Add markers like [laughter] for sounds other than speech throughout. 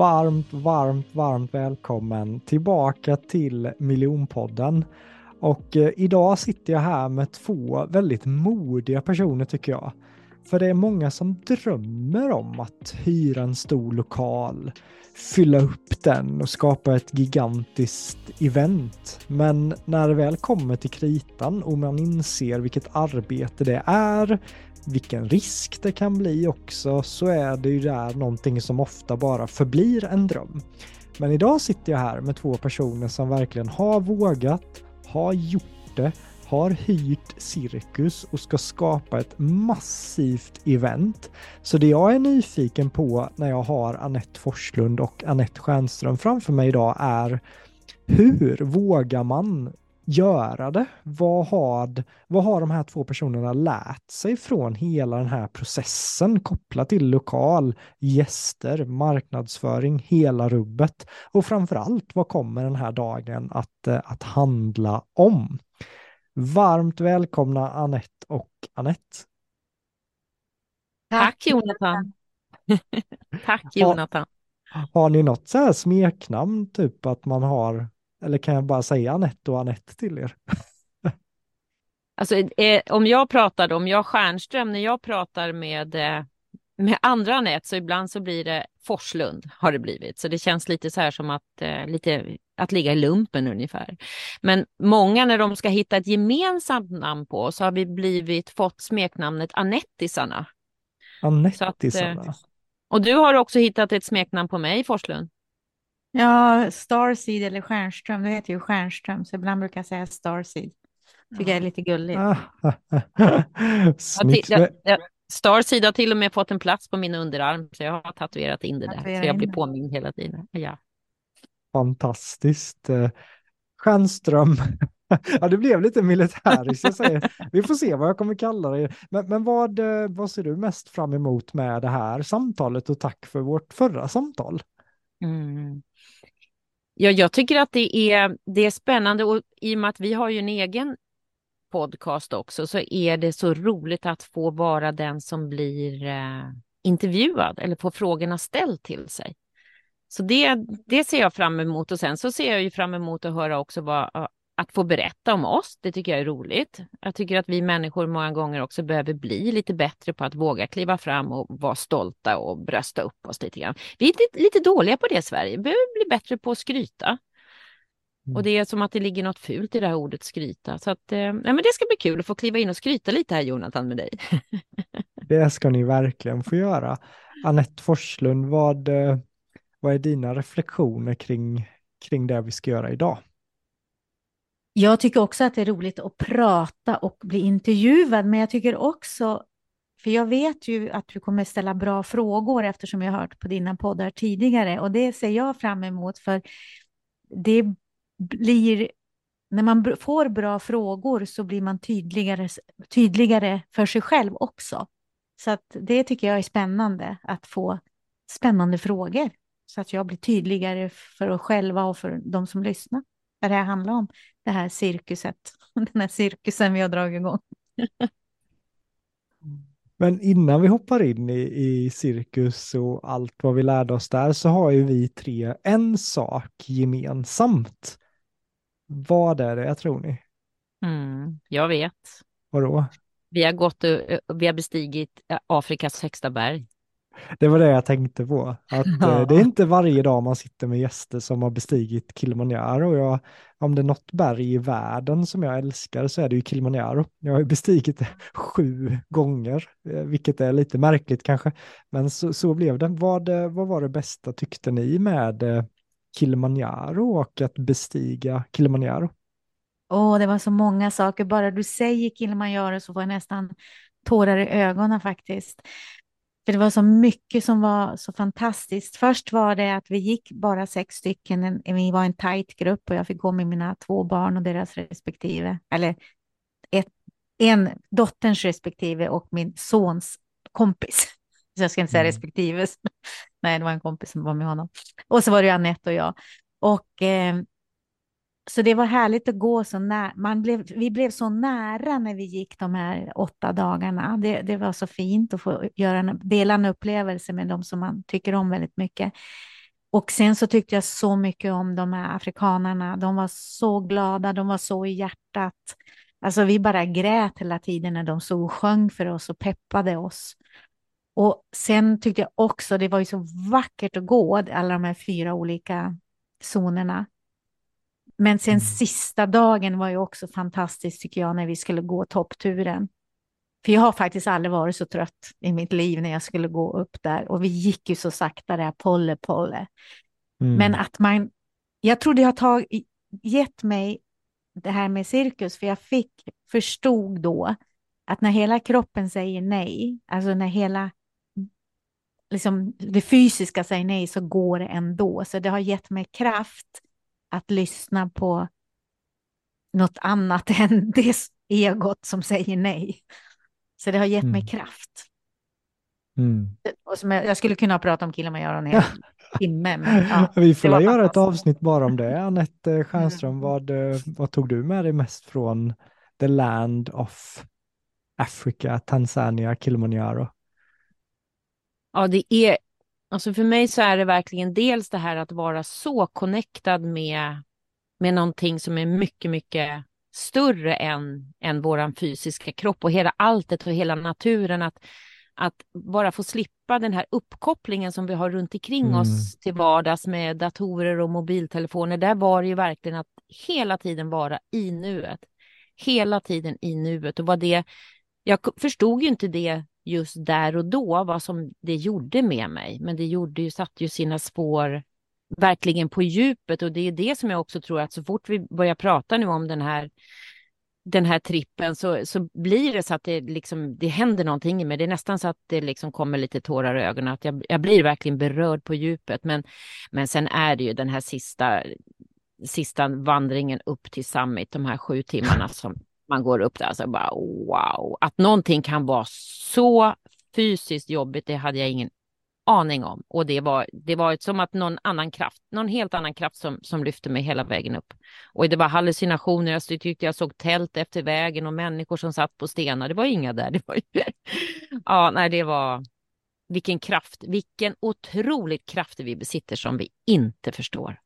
varmt, varmt, varmt välkommen tillbaka till Miljonpodden. Och eh, idag sitter jag här med två väldigt modiga personer tycker jag. För det är många som drömmer om att hyra en stor lokal, fylla upp den och skapa ett gigantiskt event. Men när det väl kommer till kritan och man inser vilket arbete det är, vilken risk det kan bli också, så är det ju där någonting som ofta bara förblir en dröm. Men idag sitter jag här med två personer som verkligen har vågat, har gjort det, har hyrt cirkus och ska skapa ett massivt event. Så det jag är nyfiken på när jag har Annette Forslund och Annette Stjernström framför mig idag är hur vågar man göra det? Vad har, vad har de här två personerna lärt sig från hela den här processen kopplat till lokal, gäster, marknadsföring, hela rubbet? Och framför allt, vad kommer den här dagen att, eh, att handla om? Varmt välkomna Annette och Annette. Tack Jonathan. [laughs] Tack Jonathan. Har, har ni något så här smeknamn, typ att man har eller kan jag bara säga Anette och Anette till er? alltså, eh, om jag pratar, om jag Stjärnström, när jag pratar med, eh, med andra Anette så ibland så blir det Forslund har det blivit. Så det känns lite så här som att, eh, lite, att ligga i lumpen ungefär. Men många när de ska hitta ett gemensamt namn på så har vi blivit fått smeknamnet Anettisarna. Anettisarna. Eh, och du har också hittat ett smeknamn på mig, Forslund. Ja, Starseed eller Stjärnström, det heter ju Stjärnström, så ibland brukar jag säga Starseed. Tycker jag är lite gulligt. [laughs] Snyggt. Starseed har till och med fått en plats på min underarm, så jag har tatuerat in det där, så jag blir påmind hela tiden. Ja. Fantastiskt. Eh, Stjärnström. [laughs] Ja, det blev lite militäriskt. Jag säger. Vi får se vad jag kommer kalla det. Men, men vad, eh, vad ser du mest fram emot med det här samtalet och tack för vårt förra samtal? Mm. Ja, jag tycker att det är, det är spännande och i och med att vi har ju en egen podcast också så är det så roligt att få vara den som blir eh, intervjuad eller få frågorna ställd till sig. Så det, det ser jag fram emot och sen så ser jag ju fram emot att höra också vad att få berätta om oss, det tycker jag är roligt. Jag tycker att vi människor många gånger också behöver bli lite bättre på att våga kliva fram och vara stolta och brösta upp oss lite grann. Vi är lite, lite dåliga på det i Sverige, vi behöver bli bättre på att skryta. Mm. Och det är som att det ligger något fult i det här ordet skryta. Så att, eh, ja, men det ska bli kul att få kliva in och skryta lite här Jonathan med dig. [laughs] det ska ni verkligen få göra. Annette Forslund, vad, eh, vad är dina reflektioner kring, kring det vi ska göra idag? Jag tycker också att det är roligt att prata och bli intervjuad, men jag tycker också, för jag vet ju att du kommer ställa bra frågor eftersom jag har hört på dina poddar tidigare och det ser jag fram emot för det blir, när man får bra frågor så blir man tydligare, tydligare för sig själv också. Så att det tycker jag är spännande, att få spännande frågor så att jag blir tydligare för oss själva och för de som lyssnar vad det här handlar om, det här cirkuset, [laughs] den här cirkusen vi har dragit igång. Men innan vi hoppar in i, i cirkus och allt vad vi lärde oss där så har ju vi tre en sak gemensamt. Vad är det, jag tror ni? Mm, jag vet. Vadå? Vi har gått vi har bestigit Afrikas högsta berg. Det var det jag tänkte på. Att, ja. Eh, det är inte varje dag man sitter med gäster som har bestigit Kilimanjaro. Jag, om det är något berg i världen som jag älskar så är det ju Kilimanjaro. Jag har bestigit det sju gånger, eh, vilket är lite märkligt kanske. Men så, så blev det. Vad, eh, vad var det bästa tyckte ni med Kilimanjaro och att bestiga Kilimanjaro? Åh, oh, det var så många saker. Bara du säger Kilimanjaro så får jag nästan tårar i ögonen faktiskt. För det var så mycket som var så fantastiskt. Först var det att vi gick bara sex stycken, vi var en tajt grupp och jag fick gå med mina två barn och deras respektive, eller ett, en dotterns respektive och min sons kompis. [laughs] Så jag ska inte säga mm. respektive. [laughs] Nej, det var en kompis som var med honom. Och så var det Anette och jag. Och eh, så det var härligt att gå så nära. Man blev, vi blev så nära när vi gick de här åtta dagarna. Det, det var så fint att få göra en, dela en upplevelse med de som man tycker om väldigt mycket. Och sen så tyckte jag så mycket om de här afrikanerna. De var så glada, de var så i hjärtat. Alltså vi bara grät hela tiden när de stod och sjöng för oss och peppade oss. Och sen tyckte jag också det var ju så vackert att gå alla de här fyra olika zonerna. Men sen mm. sista dagen var ju också fantastiskt tycker jag när vi skulle gå toppturen. För jag har faktiskt aldrig varit så trött i mitt liv när jag skulle gå upp där. Och vi gick ju så sakta där, polle polle. Mm. Men att man, jag tror det har tagit, gett mig det här med cirkus, för jag fick, förstod då att när hela kroppen säger nej, alltså när hela liksom, det fysiska säger nej så går det ändå. Så det har gett mig kraft att lyssna på något annat [laughs] än det egot som säger nej. Så det har gett mm. mig kraft. Mm. Och som jag, jag, skulle kunna prata om Kilimanjaro en hel [laughs] timme. Men, ja, Vi får göra ett avsnitt bara om det. Anette [laughs] Stjernström, mm. vad, vad tog du med dig mest från the land of Africa, Tanzania, Kilimanjaro? Ja, det är, alltså för mig så är det verkligen dels det här att vara så connectad med, med någonting som är mycket, mycket större än, än våran fysiska kropp och hela alltet och hela naturen. Att, att bara få slippa den här uppkopplingen som vi har runt omkring mm. oss till vardags med datorer och mobiltelefoner. Där var det ju verkligen att hela tiden vara i nuet. Hela tiden i nuet och vad det... Jag förstod ju inte det just där och då, vad som det gjorde med mig. Men det gjorde ju, satte ju sina spår verkligen på djupet och det är det som jag också tror att så fort vi börjar prata nu om den här den här trippen så, så blir det så att det, liksom, det händer någonting i mig. Det är nästan så att det liksom kommer lite tårar i ögonen. Att jag, jag blir verkligen berörd på djupet. Men, men sen är det ju den här sista, sista vandringen upp till summit, de här sju timmarna som man går upp där. och bara wow, att någonting kan vara så fysiskt jobbigt, det hade jag ingen aning om. Och det var, det var som att någon annan kraft, någon helt annan kraft som, som lyfte mig hela vägen upp. Och det var hallucinationer, alltså, jag tyckte jag såg tält efter vägen och människor som satt på stenar. Det var inga där. Det var [laughs] ja, nej, det var vilken kraft, vilken otroligt kraft vi besitter som vi inte förstår.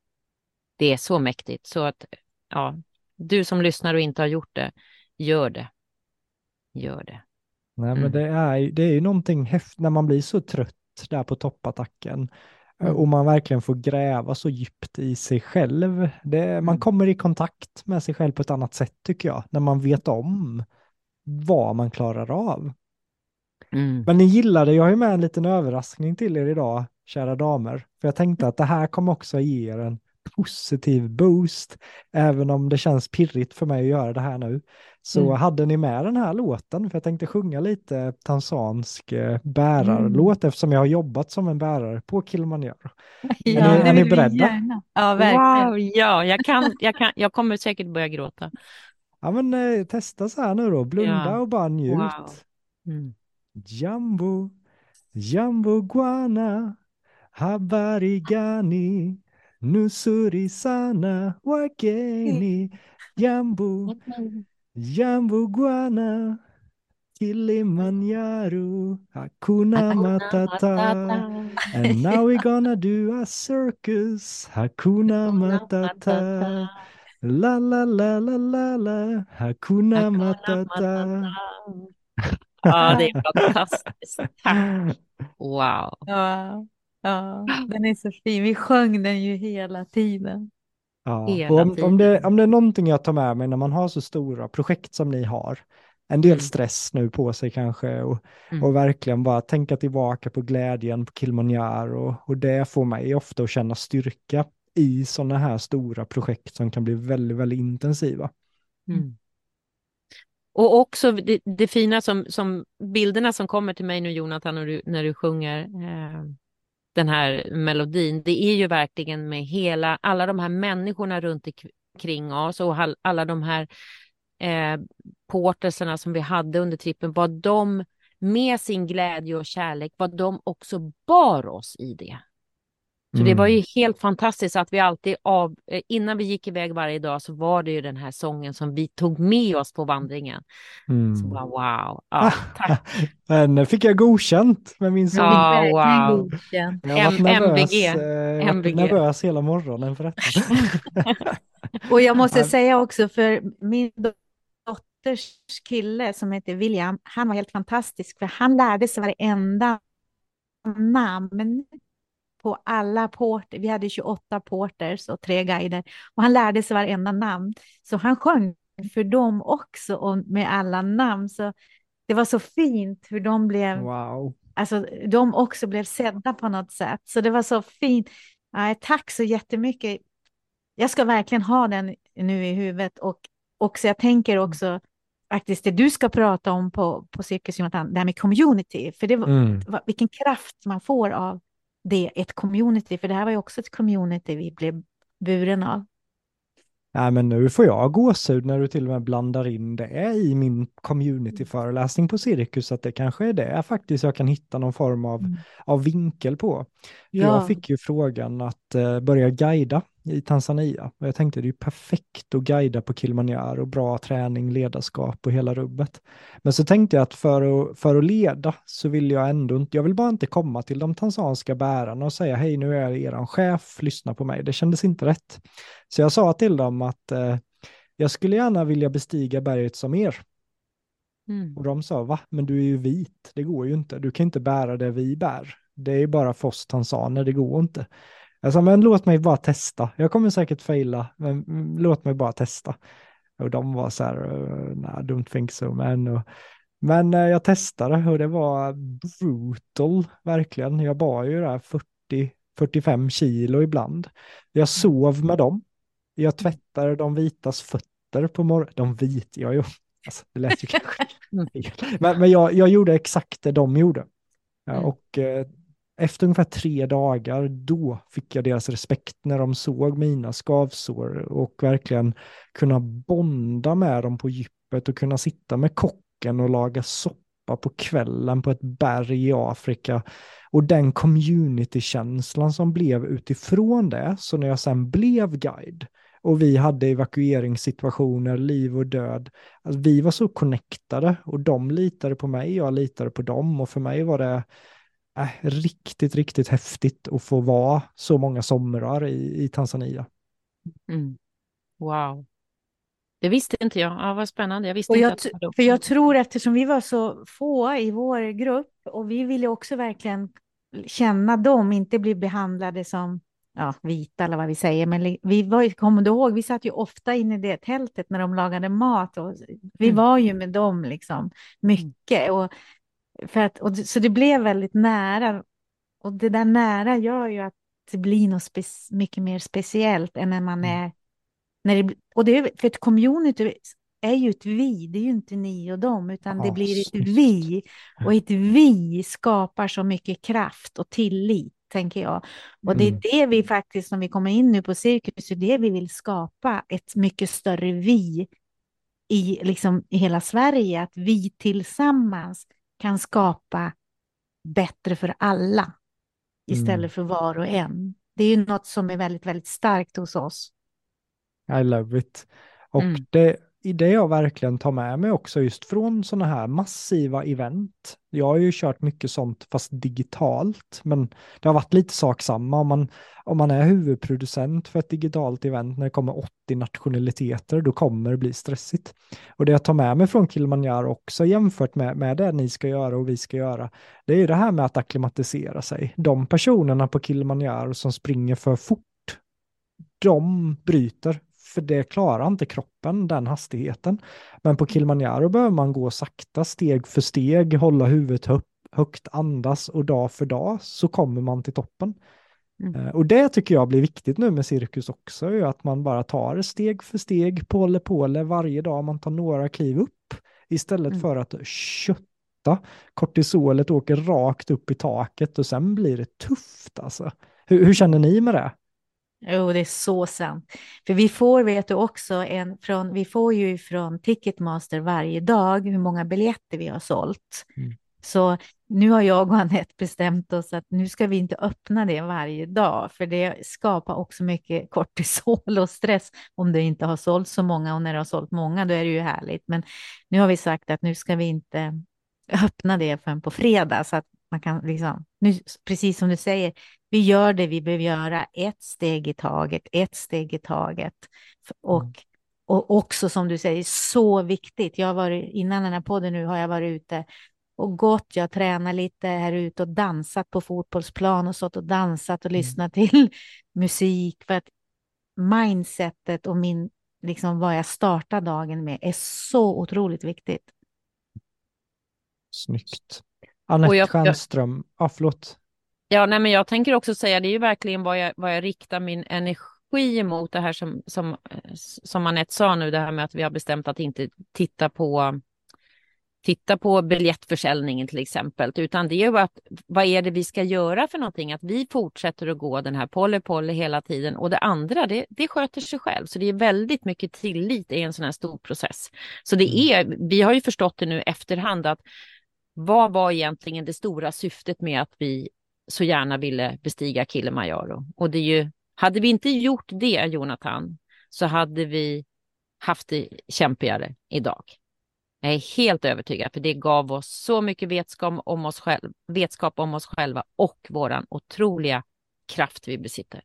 Det är så mäktigt så att ja, du som lyssnar och inte har gjort det, gör det. Gör det. Nej, mm. men det är, det är ju någonting häftigt när man blir så trött där på toppattacken mm. och man verkligen får gräva så djupt i sig själv. Det, man mm. kommer i kontakt med sig själv på ett annat sätt tycker jag, när man vet om vad man klarar av. Mm. Men ni gillade, jag har ju med en liten överraskning till er idag, kära damer, för jag tänkte att det här kommer också ge er en positiv boost, även om det känns pirrigt för mig att göra det här nu. Så mm. hade ni med den här låten, för jag tänkte sjunga lite tanzansk eh, bärarlåt mm. eftersom jag har jobbat som en bärare på Kilimanjaro. [laughs] Ja, är ni, är ni beredda? Ja, verkligen. Wow, ja, jag, kan, jag, kan, jag kommer säkert börja gråta. Ja, men eh, testa så här nu då, blunda ja. och bara njut. Wow. Mm. Jambo, jambo guana, habari gani, nusuri sana, wageni, jambo, Jambu guana, Kilimanjaro, Hakuna Matata. And now we're gonna do a circus, Hakuna Matata. La la la la la la, Hakuna Matata. Ja, det är fantastiskt. Tack. Wow. Ja, ja, den är så fin. Vi sjöng den ju hela tiden. Ja, och om, om, det, om det är någonting jag tar med mig när man har så stora projekt som ni har, en del mm. stress nu på sig kanske och, mm. och verkligen bara tänka tillbaka på glädjen på Kilimanjaro och, och det får mig ofta att känna styrka i sådana här stora projekt som kan bli väldigt, väldigt intensiva. Mm. Och också det, det, fina som, som bilderna som kommer till mig nu Jonathan när du, när du sjunger eh, den här melodin, det är ju verkligen med hela, alla de här människorna runt omkring oss och alla de här eh, porterserna som vi hade under trippen, vad de med sin glädje och kärlek, vad de också bar oss i det. Så mm. det var ju helt fantastiskt att vi alltid av, eh, innan vi gick iväg varje dag så var det ju den här sången som vi tog med oss på vandringen. Mm. Så bara wow, ja, [laughs] tack. Men fick jag godkänt med min sång. Ja, wow. Jag var nervös, MVG. Eh, MVG. nervös hela morgonen för detta. [laughs] Och jag måste säga också för min dotters kille som heter William, han var helt fantastisk för han lärde sig varenda namn på alla porter. Vi hade 28 porters och tre guider och han lärde sig varenda namn. Så han sjöng för dem också och med alla namn. Så det var så fint hur de blev, wow. alltså de också blev sedda på något sätt. Så det var så fint. Ja, tack så jättemycket. Jag ska verkligen ha den nu i huvudet och också jag tänker mm. också faktiskt det du ska prata om på, på Cirkus Jonathan, det här med community, för det var, mm. vilken kraft man får av det, ett community, för det här var ju också ett community vi blev buren av. Nej, men nu får jag gåshud när du till och med blandar in det i min communityföreläsning på Cirkus, att det kanske är det faktiskt jag kan hitta någon form av, mm. av vinkel på. Ja. Jag fick ju frågan att uh, börja guida i Tanzania. Och jag tänkte det är perfekt att guida på Kilimanjaro, bra träning, ledarskap och hela rubbet. Men så tänkte jag att för att, för att leda så vill jag ändå inte, jag vill bara inte komma till de tanzanska bärarna och säga hej nu är jag eran chef, lyssna på mig. Det kändes inte rätt. Så jag sa till dem att eh, jag skulle gärna vilja bestiga berget som er. Mm. Och de sa, va? Men du är ju vit, det går ju inte. Du kan inte bära det vi bär. Det är bara för oss tansaner, det går inte. Jag sa, men låt mig bara testa. Jag kommer säkert faila, men låt mig bara testa. Och de var så här, uh, nah, don't think so man. Och, men uh, jag testade och det var brutal, verkligen. Jag bar ju där 40-45 kilo ibland. Jag sov med dem. Jag tvättade de vitas fötter på morgonen. De vita, jag ju. Alltså, det lät ju [laughs] kanske Men, men jag, jag gjorde exakt det de gjorde. Ja, mm. och eh, efter ungefär tre dagar, då fick jag deras respekt när de såg mina skavsår och verkligen kunna bonda med dem på djupet och kunna sitta med kocken och laga soppa på kvällen på ett berg i Afrika. Och den communitykänslan som blev utifrån det, så när jag sen blev guide och vi hade evakueringssituationer, liv och död. Alltså, vi var så connectade och de litade på mig, jag litade på dem och för mig var det äh, riktigt, riktigt häftigt att få vara så många somrar i, i Tanzania. Mm. Wow. Det visste inte jag. Ja, vad spännande. Jag visste och jag, inte att för jag tror eftersom vi var så få i vår grupp och vi ville också verkligen känna dem, inte bli behandlade som ja, vita eller vad vi säger. Men vi var, kommer du ihåg, vi satt ju ofta inne i det tältet när de lagade mat och vi mm. var ju med dem liksom mycket. Och för att, och, så det blev väldigt nära. Och det där nära gör ju att det blir något mycket mer speciellt än när man mm. är... När det, och det är, för ett community är ju ett vi, det är ju inte ni och dem, utan det blir ett vi. Och ett vi skapar så mycket kraft och tillit, tänker jag. Och det är mm. det vi faktiskt, som vi kommer in nu på cirkus, är det vi vill skapa, ett mycket större vi i, liksom, i hela Sverige, att vi tillsammans kan skapa bättre för alla istället mm. för var och en. Det är ju något som är väldigt, väldigt starkt hos oss. I love it. Och mm. det, det jag verkligen tar med mig också just från sådana här massiva event. Jag har ju kört mycket sånt fast digitalt, men det har varit lite sak samma. Om man, om man är huvudproducent för ett digitalt event när det kommer 80 nationaliteter, då kommer det bli stressigt. Och det jag tar med mig från Kilimanjaro också jämfört med, med det ni ska göra och vi ska göra, det är ju det här med att akklimatisera sig. De personerna på Kilimanjaro som springer för fort, de bryter för det klarar inte kroppen, den hastigheten. Men på Kilimanjaro behöver man gå sakta, steg för steg, hålla huvudet högt, högt andas och dag för dag så kommer man till toppen. Mm. Eh, och det tycker jag blir viktigt nu med cirkus också, att man bara tar steg för steg, påle påle varje dag, man tar några kliv upp istället mm. för att kötta. Kortisolet åker rakt upp i taket och sen blir det tufft alltså. Hur, hur känner ni med det? Jo, det är så sant. För vi får, vet du också, en från, vi får ju från Ticketmaster varje dag hur många biljetter vi har sålt. Mm. Så nu har jag och Anette bestämt oss att nu ska vi inte öppna det varje dag, för det skapar också mycket kortisol och stress om du inte har sålt så många och när du har sålt många då är det ju härligt. Men nu har vi sagt att nu ska vi inte öppna det förrän på fredag så att man kan liksom, nu, precis som du säger, vi gör det vi behöver göra, ett steg i taget, ett steg i taget. Och, mm. och också som du säger, så viktigt. Jag har varit, innan den här podden nu har jag varit ute och gått, jag tränar lite här ute och dansat på fotbollsplan och stått och dansat och mm. lyssnat till [laughs] musik för att mindsetet och min, liksom vad jag startar dagen med är så otroligt viktigt. Snyggt. Anette jag, Stjernström, ja förlåt. Ja, nej, men jag tänker också säga, det är ju verkligen vad jag, vad jag riktar min energi emot, det här som, som, som Anette sa nu, det här med att vi har bestämt att inte titta på titta på biljettförsäljningen till exempel, utan det är ju att vad är det vi ska göra för någonting? Att vi fortsätter att gå den här poly poly hela tiden och det andra, det, det sköter sig själv. Så det är väldigt mycket tillit i en sån här stor process. Så det mm. är, vi har ju förstått det nu efterhand att vad var egentligen det stora syftet med att vi så gärna ville bestiga Kilimanjaro? Och det är ju, hade vi inte gjort det, Jonathan, så hade vi haft det kämpigare idag. Jag är helt övertygad, för det gav oss så mycket vetskap om oss, själv, vetskap om oss själva och våran otroliga kraft vi besitter.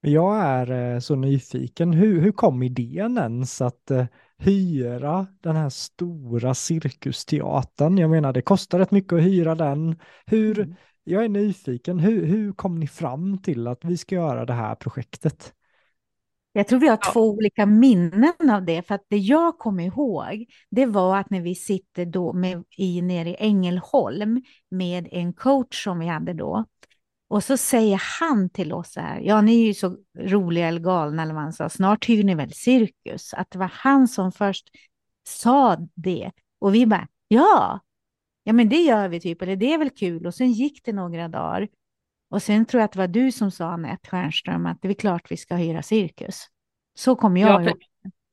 Jag är eh, så nyfiken. Hur, hur kom idén ens att eh, hyra den här stora cirkusteatern? Jag menar, det kostar rätt mycket att hyra den. Hur, mm. Jag är nyfiken. Hur, hur kom ni fram till att vi ska göra det här projektet? Jag tror vi har två olika minnen av det, för att det jag kommer ihåg, det var att när vi sitter då med, i, nere i Ängelholm med en coach som vi hade då, och så säger han till oss så här, ja ni är ju så roliga eller galna eller vad han sa, snart hyr ni väl cirkus? Att det var han som först sa det. Och vi bara, ja, ja men det gör vi typ, eller det är väl kul. Och sen gick det några dagar. Och sen tror jag att det var du som sa, Anette Stjernström, att det är klart vi ska hyra cirkus. Så kommer jag ja, för,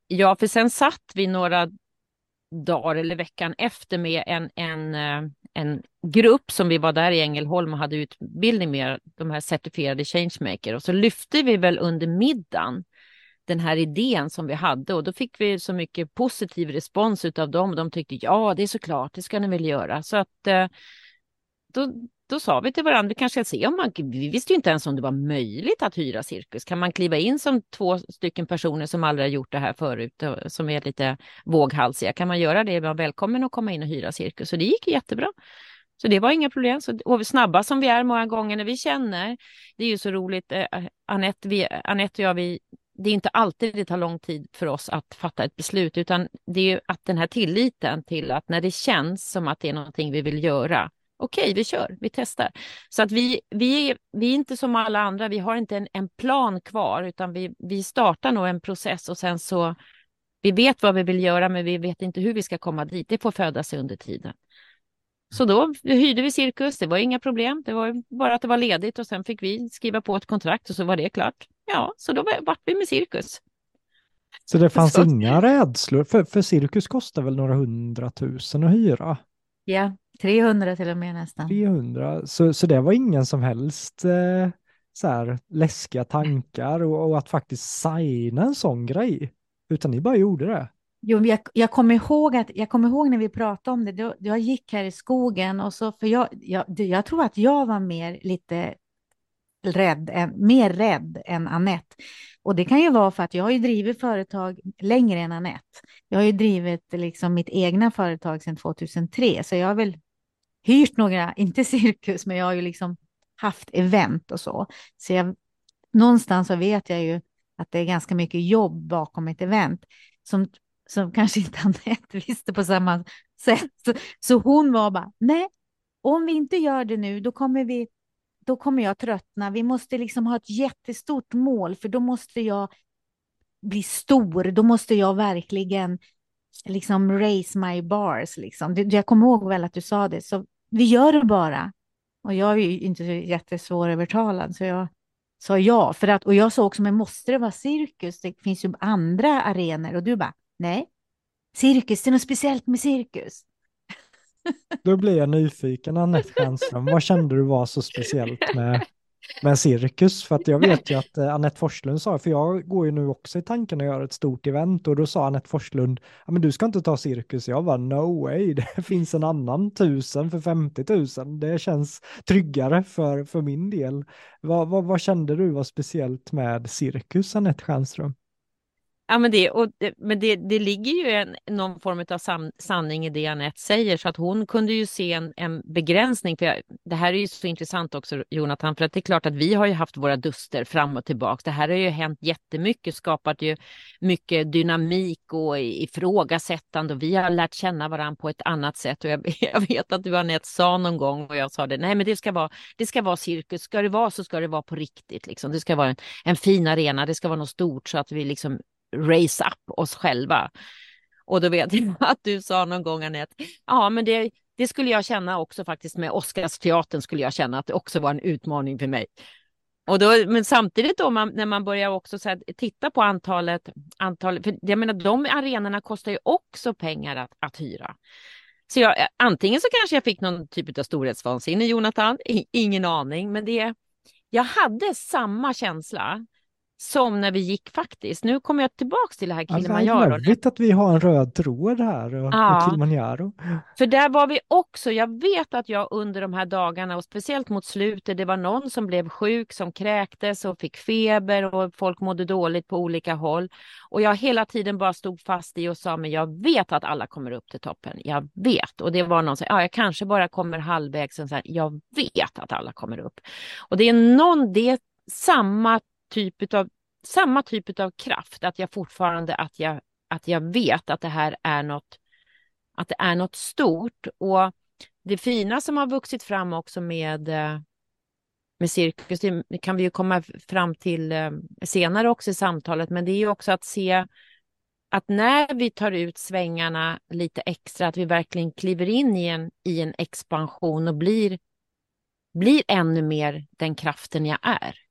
ja, för sen satt vi några dagar eller veckan efter med en, en, eh, en grupp som vi var där i Ängelholm och hade utbildning med, de här certifierade changemaker. Och så lyfte vi väl under middagen den här idén som vi hade och då fick vi så mycket positiv respons av dem. De tyckte ja, det är såklart, det ska ni väl göra. Så att eh, då, då sa vi till varandra, vi kanske ska se om man, vi visste ju inte ens om det var möjligt att hyra cirkus. Kan man kliva in som två stycken personer som aldrig har gjort det här förut, som är lite våghalsiga, kan man göra det? Var välkommen att komma in och hyra cirkus. Och det gick jättebra. Så det var inga problem. Så, och snabba som vi är många gånger när vi känner, det är ju så roligt, eh, Anette, vi, Anette och jag, vi, det är inte alltid det tar lång tid för oss att fatta ett beslut, utan det är ju att den här tilliten till att när det känns som att det är någonting vi vill göra, okej, vi kör, vi testar. Så att vi, vi, vi är inte som alla andra, vi har inte en, en plan kvar, utan vi, vi startar nog en process och sen så, vi vet vad vi vill göra, men vi vet inte hur vi ska komma dit. Det får föda sig under tiden. Så då hyrde vi cirkus, det var inga problem. Det var bara att det var ledigt och sen fick vi skriva på ett kontrakt och så var det klart. Ja, så då vart vi med cirkus. Så det fanns så. inga rädslor, för, för cirkus kostar väl några hundratusen att hyra? Ja, 300 till och med nästan. 300, så, så det var ingen som helst eh, så här läskiga tankar och, och, att faktiskt signa en sån grej, utan ni bara gjorde det. Jo, jag, jag, kommer ihåg att, jag kommer ihåg när vi pratade om det, då, jag gick här i skogen och så, för jag, jag, jag tror att jag var mer lite rädd, mer rädd än Annette. Och det kan ju vara för att jag har ju drivit företag längre än Annette. Jag har ju drivit liksom mitt egna företag sedan 2003, så jag har väl hyrt några, [laughs] inte cirkus, men jag har ju liksom haft event och så. Så jag, någonstans så vet jag ju att det är ganska mycket jobb bakom ett event som, som kanske inte [laughs] Anette visste på samma sätt. Så hon var bara, nej, om vi inte gör det nu, då kommer vi då kommer jag tröttna. Vi måste liksom ha ett jättestort mål, för då måste jag bli stor. Då måste jag verkligen liksom raise my bars. Liksom. Jag kommer ihåg väl att du sa det, så vi gör det bara. Och jag är ju inte jättesvårövertalad, så jag sa ja. För att, och jag sa också, men måste det vara cirkus? Det finns ju andra arenor. Och du bara, nej, cirkus, det är något speciellt med cirkus. Då blir jag nyfiken, Anette Stjernström. Vad kände du var så speciellt med, med cirkus? För att jag vet ju att eh, Anette Forslund sa, för jag går ju nu också i tanken att göra ett stort event och då sa Anette Forslund, ja men du ska inte ta cirkus. Jag var no way, [laughs] det finns en annan tusen för 50 000. Det känns tryggare för, för min del. Vad, vad, vad kände du var speciellt med cirkus, Anette Stjernström? Ja, men det, och det, men det, det ligger ju en, någon form av san, sanning i det Anette säger, så att hon kunde ju se en, en begränsning. För jag, det här är ju så intressant också, Jonathan, för att det är klart att vi har ju haft våra duster fram och tillbaka. Det här har ju hänt jättemycket, skapat ju mycket dynamik och ifrågasättande och vi har lärt känna varandra på ett annat sätt. Och jag, [laughs] jag vet att du Anette sa någon gång och jag sa det, nej men det ska vara, det ska vara cirkus, ska det vara så ska det vara på riktigt. Liksom. Det ska vara en, en fin arena, det ska vara något stort så att vi liksom raise up oss själva. Och då vet [laughs] jag att du sa någon gång Anette, ja men det, det skulle jag känna också faktiskt med Oscarsteatern skulle jag känna att det också var en utmaning för mig. Och då, men samtidigt då man, när man börjar också så här, titta på antalet, antalet, för jag menar de arenorna kostar ju också pengar att, att hyra. Så jag, antingen så kanske jag fick någon typ av storhetsvansinne Jonathan, ingen aning, men det, jag hade samma känsla som när vi gick faktiskt. Nu kommer jag tillbaka till det här Kilimanjaro. Alltså, att vi har en röd tråd här och, ja. och Kilimanjaro. För där var vi också, jag vet att jag under de här dagarna och speciellt mot slutet, det var någon som blev sjuk, som kräktes och fick feber och folk mådde dåligt på olika håll. Och jag hela tiden bara stod fast i och sa, men jag vet att alla kommer upp till toppen. Jag vet. Och det var någon som sa, ja, jag kanske bara kommer halvvägs. Så här, jag vet att alla kommer upp. Och det är någon, det är samma typ av samma typ av kraft, att jag fortfarande att jag, att jag vet att det här är något, att det är något stort. Och det fina som har vuxit fram också med, eh, med cirkus, det kan vi ju komma fram till eh, senare också i samtalet, men det är ju också att se att när vi tar ut svängarna lite extra, att vi verkligen kliver in i en, i en expansion och blir, blir ännu mer den kraften jag är.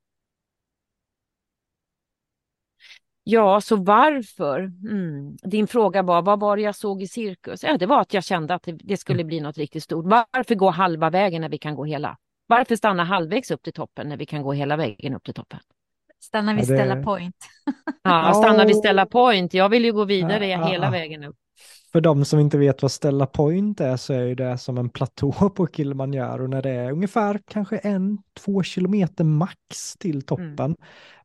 Ja, så varför? Mm. Din fråga var, vad var det jag såg i cirkus? Ja, det var att jag kände att det, skulle mm. bli något riktigt stort. Varför gå halva vägen när vi kan gå hela? Varför stanna halvvägs upp till toppen när vi kan gå hela vägen upp till toppen? Stanna vid ja. Stella Point. ja, stanna vid Stella Point. Jag vill ju gå vidare ja, hela vägen upp. För de som inte vet vad Stella Point är så är det som en platå [laughs] på Kilimanjaro när det är ungefär kanske en, två kilometer max till toppen. Mm.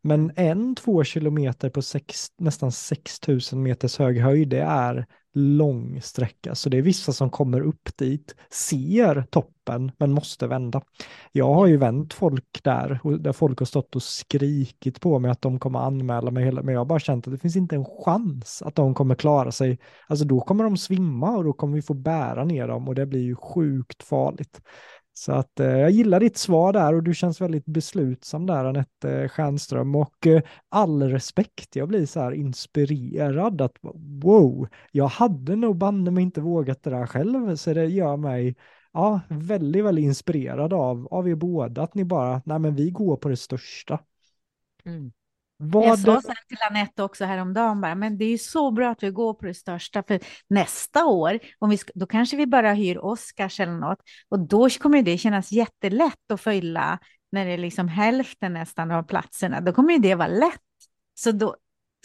Men en, två kilometer på sex, nästan 6000 meters hög höjd, det är lång sträcka. Så det är vissa som kommer upp dit, ser toppen, men måste vända. Jag har ju vänt folk där, och där folk har stått och skrikit på mig att de kommer anmäla mig, men jag har bara känt att det finns inte en chans att de kommer klara sig. Alltså då kommer de svimma och då kommer vi få bära ner dem och det blir ju sjukt farligt. Så att eh, jag gillar ditt svar där och du känns väldigt beslutsam där Anette Stjernström och eh, all respekt, jag blir så här inspirerad att wow, jag hade nog banne mig inte vågat det där själv så det gör mig ja, väldigt, väldigt inspirerad av, av er båda att ni bara, nej men vi går på det största. Mm. Vad jag sa till Anette också häromdagen, bara, men det är ju så bra att vi går på det största, för nästa år, om vi, då kanske vi bara hyr Oscars eller något, och då kommer det kännas jättelätt att fylla, när det är liksom hälften nästan av platserna, då kommer det vara lätt. Så, då,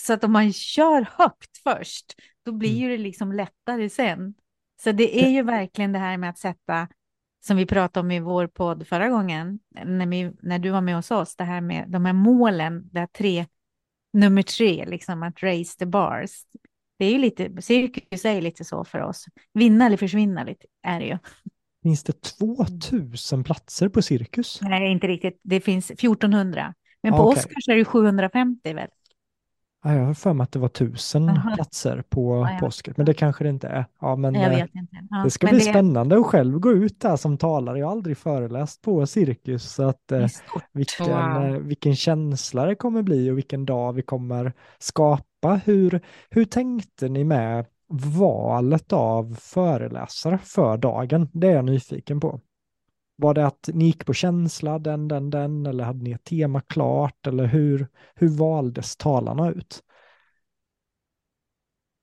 så att om man kör högt först, då blir mm. det liksom lättare sen. Så det är ju verkligen det här med att sätta som vi pratade om i vår podd förra gången, när, vi, när du var med hos oss, det här med de här målen, det här tre, nummer tre, liksom att raise the bars. Det är ju lite, cirkus är lite så för oss. Vinna eller försvinna lite är det ju. Finns det 2000 platser på cirkus? Nej, inte riktigt. Det finns 1400. Men på okay. Oscars är det 750 väl? Ja, jag har för mig att det var tusen Aha. platser på ja, påsket, men det kanske det inte är. Ja, men, vet inte. Ja, det ska bli det... spännande att själv gå ut där som talare. Jag har aldrig föreläst på cirkus, så att, eh, vilken, wow. eh, vilken känsla det kommer bli och vilken dag vi kommer skapa. Hur, hur tänkte ni med valet av föreläsare för dagen? Det är jag nyfiken på. Var det att ni gick på känsla, den, den, den, eller hade ni ett tema klart, eller hur, hur valdes talarna ut?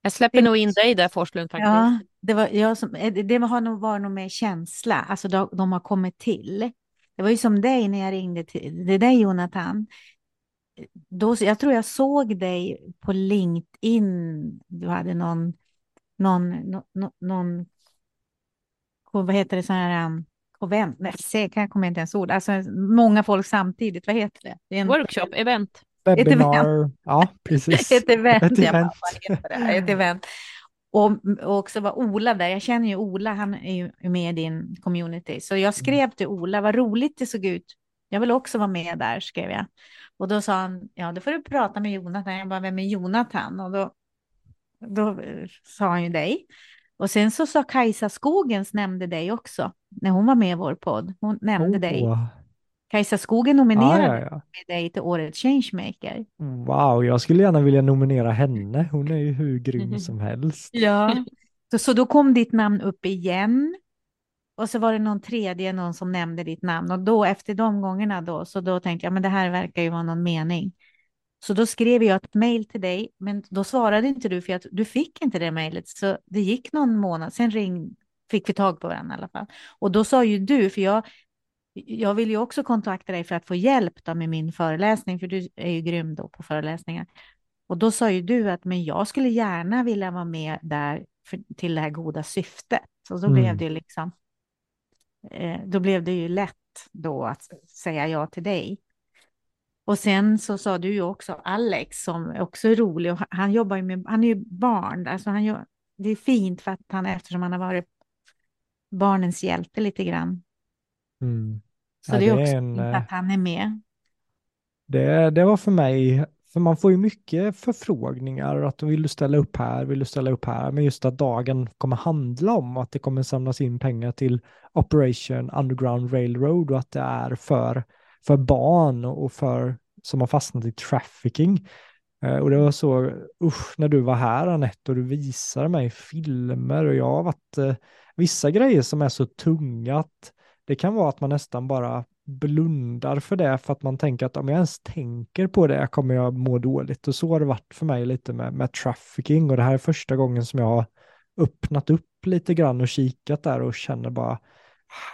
Jag släpper nog in dig där Forslund faktiskt. Ja, det var, jag som, eh, det har nog varit nog mer känsla, alltså de, de har kommit till. Det var ju som dig när jag ringde till det dig Jonathan. Då, jag tror jag såg dig på LinkedIn. Du hade någon, någon, någon, någon vad heter det, så här, um, konvent, nej, jag kommer inte ens ord, alltså många folk samtidigt, vad heter det? det en, Workshop, event. Webinar, ja precis. [laughs] ett event, ett event. Bara, ett event. Och, och också var Ola där, jag känner ju Ola, han är ju med i din community. Så jag skrev mm. till Ola, vad roligt det såg ut. Jag vill också vara med där, skrev jag. Och då sa han, ja då får du prata med Jonathan. Jag bara, vem är Jonathan? Och då, då sa han ju dig. Och sen så sa Kajsa Skogens nämnde dig också, när hon var med i vår podd. Hon nämnde oh. dig. Kajsa Skogen nominerade ah, ja, ja. med dig till Årets Changemaker. Wow, jag skulle gärna vilja nominera henne. Hon är ju hur grym som helst. Ja, så, så då kom ditt namn upp igen. Och så var det någon tredje, någon som nämnde ditt namn. Och då efter de gångerna då, så då tänkte jag, men det här verkar ju vara någon mening. Så då skrev jag ett mejl till dig, men då svarade inte du för att du fick inte det mejlet. Så det gick någon månad, sen ring, fick vi tag på varandra i alla fall. Och då sa ju du, för jag, jag vill ju också kontakta dig för att få hjälp då med min föreläsning, för du är ju grym då på föreläsningar. Och då sa ju du att men jag skulle gärna vilja vara med där för, till det här goda syftet. Och då mm. blev det liksom, eh, då blev det ju lätt då att säga ja till dig. Och sen så sa du ju också Alex som också är rolig och han jobbar ju med, han är ju barn, alltså han gör, det är fint för att han eftersom han har varit barnens hjälte lite grann. Mm. Så ja, det är också en, fint att han är med. Det, det var för mig, för man får ju mycket förfrågningar att vill du ställa upp här, vill du ställa upp här, men just att dagen kommer handla om att det kommer samlas in pengar till Operation Underground Railroad och att det är för för barn och för som har fastnat i trafficking. Eh, och det var så, usch, när du var här Anette och du visade mig filmer och jag har varit, eh, vissa grejer som är så tunga att det kan vara att man nästan bara blundar för det för att man tänker att om jag ens tänker på det kommer jag må dåligt. Och så har det varit för mig lite med, med trafficking och det här är första gången som jag har öppnat upp lite grann och kikat där och känner bara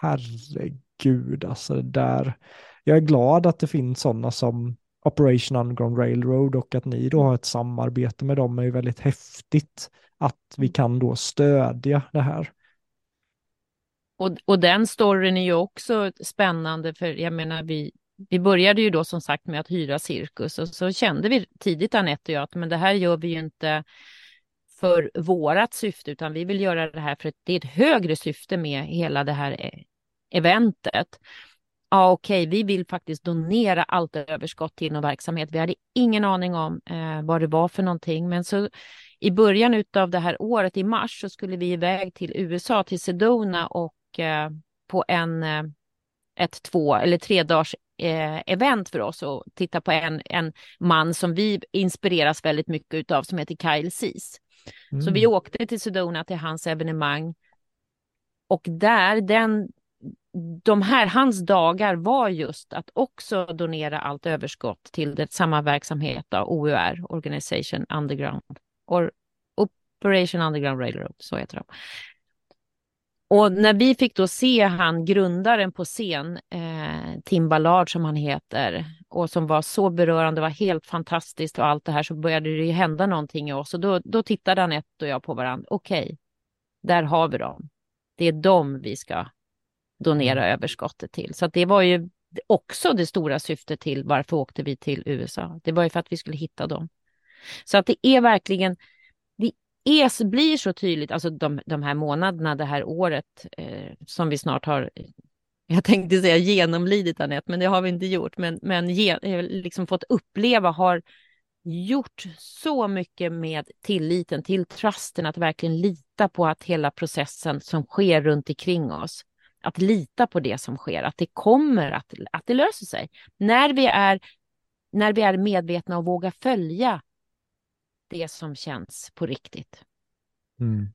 herregud alltså det där jag är glad att det finns sådana som Operation Underground Railroad och att ni då har ett samarbete med dem är ju väldigt häftigt att vi kan då stödja det här. Och, och den storyn är ju också spännande för jag menar vi, vi började ju då som sagt med att hyra cirkus och så kände vi tidigt Anette och jag att men det här gör vi ju inte för vårat syfte utan vi vill göra det här för att det är ett högre syfte med hela det här e-, eventet ja okej, okay, vi vill faktiskt donera allt överskott till någon verksamhet. Vi hade ingen aning om eh, vad det var för någonting, men så i början av det här året, i mars, så skulle vi iväg till USA, till Sedona och eh, på en, eh, ett två eller tre dagars eh, event för oss och titta på en, en man som vi inspireras väldigt mycket av som heter Kyle Seas. Mm. Så vi mm. åkte till Sedona till hans evenemang och där, den de här, hans dagar var just att också donera allt överskott till det, samma verksamhet, då, OUR, Organization Underground, or Operation Underground Railroad, så heter de. Och när vi fick då se han, grundaren på scen, eh, Tim Ballard som han heter, och som var så berörande, var helt fantastiskt och allt det här, så började det ju hända någonting i oss. Och då, då tittade Anette och jag på varandra, okej, okay, där har vi dem. Det är dem vi ska donera mm. överskottet till. Så det var ju också det stora syftet till varför åkte vi till USA. Det var ju för att vi skulle hitta dem. Så att det är verkligen, det är, blir så tydligt, alltså de, de här månaderna, det här året eh, som vi snart har, [laughs] jag tänkte säga genomlidit Anette, men det har vi inte gjort, men, men ge, eh, liksom fått uppleva har gjort så mycket med tilliten till trusten, att verkligen lita på att hela processen som sker runt omkring oss att lita på det som sker, att det kommer att, att det löser sig. När vi, är, när vi är medvetna och vågar följa det som känns på riktigt. Mm.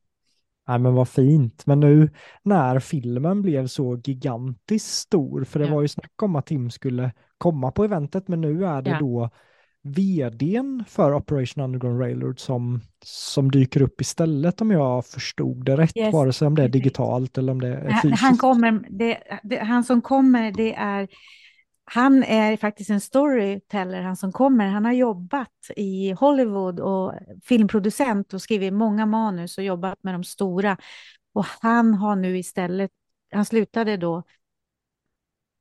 Nej, men vad fint. Men nu när filmen blev så gigantiskt stor, för det ja. var ju snack om att Tim skulle komma på eventet, men nu är det ja. då vdn för Operation Underground Railroad som, som dyker upp istället om jag förstod det rätt, yes. vare sig om det är digitalt eller om det är fysiskt. Han, kommer, det, det, han som kommer, det är han är faktiskt en storyteller, han som kommer. Han har jobbat i Hollywood och filmproducent och skrivit många manus och jobbat med de stora. Och han har nu istället, han slutade då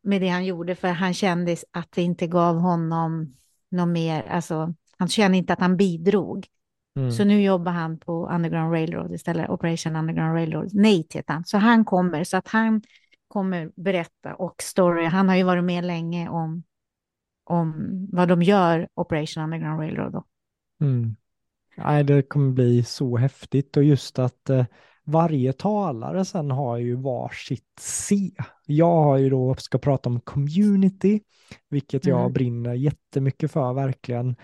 med det han gjorde för han kände att det inte gav honom något mer, alltså han kände inte att han bidrog. Mm. Så nu jobbar han på Underground Railroad istället, Operation Underground Railroad. Nej, heter han. Så han kommer, så att han kommer berätta och story. Han har ju varit med länge om, om vad de gör, Operation Underground Railroad. Då. Mm. Nej, det kommer bli så häftigt och just att eh, varje talare sen har ju varsitt C. Jag har ju då, ska prata om community, vilket jag mm. brinner jättemycket för verkligen.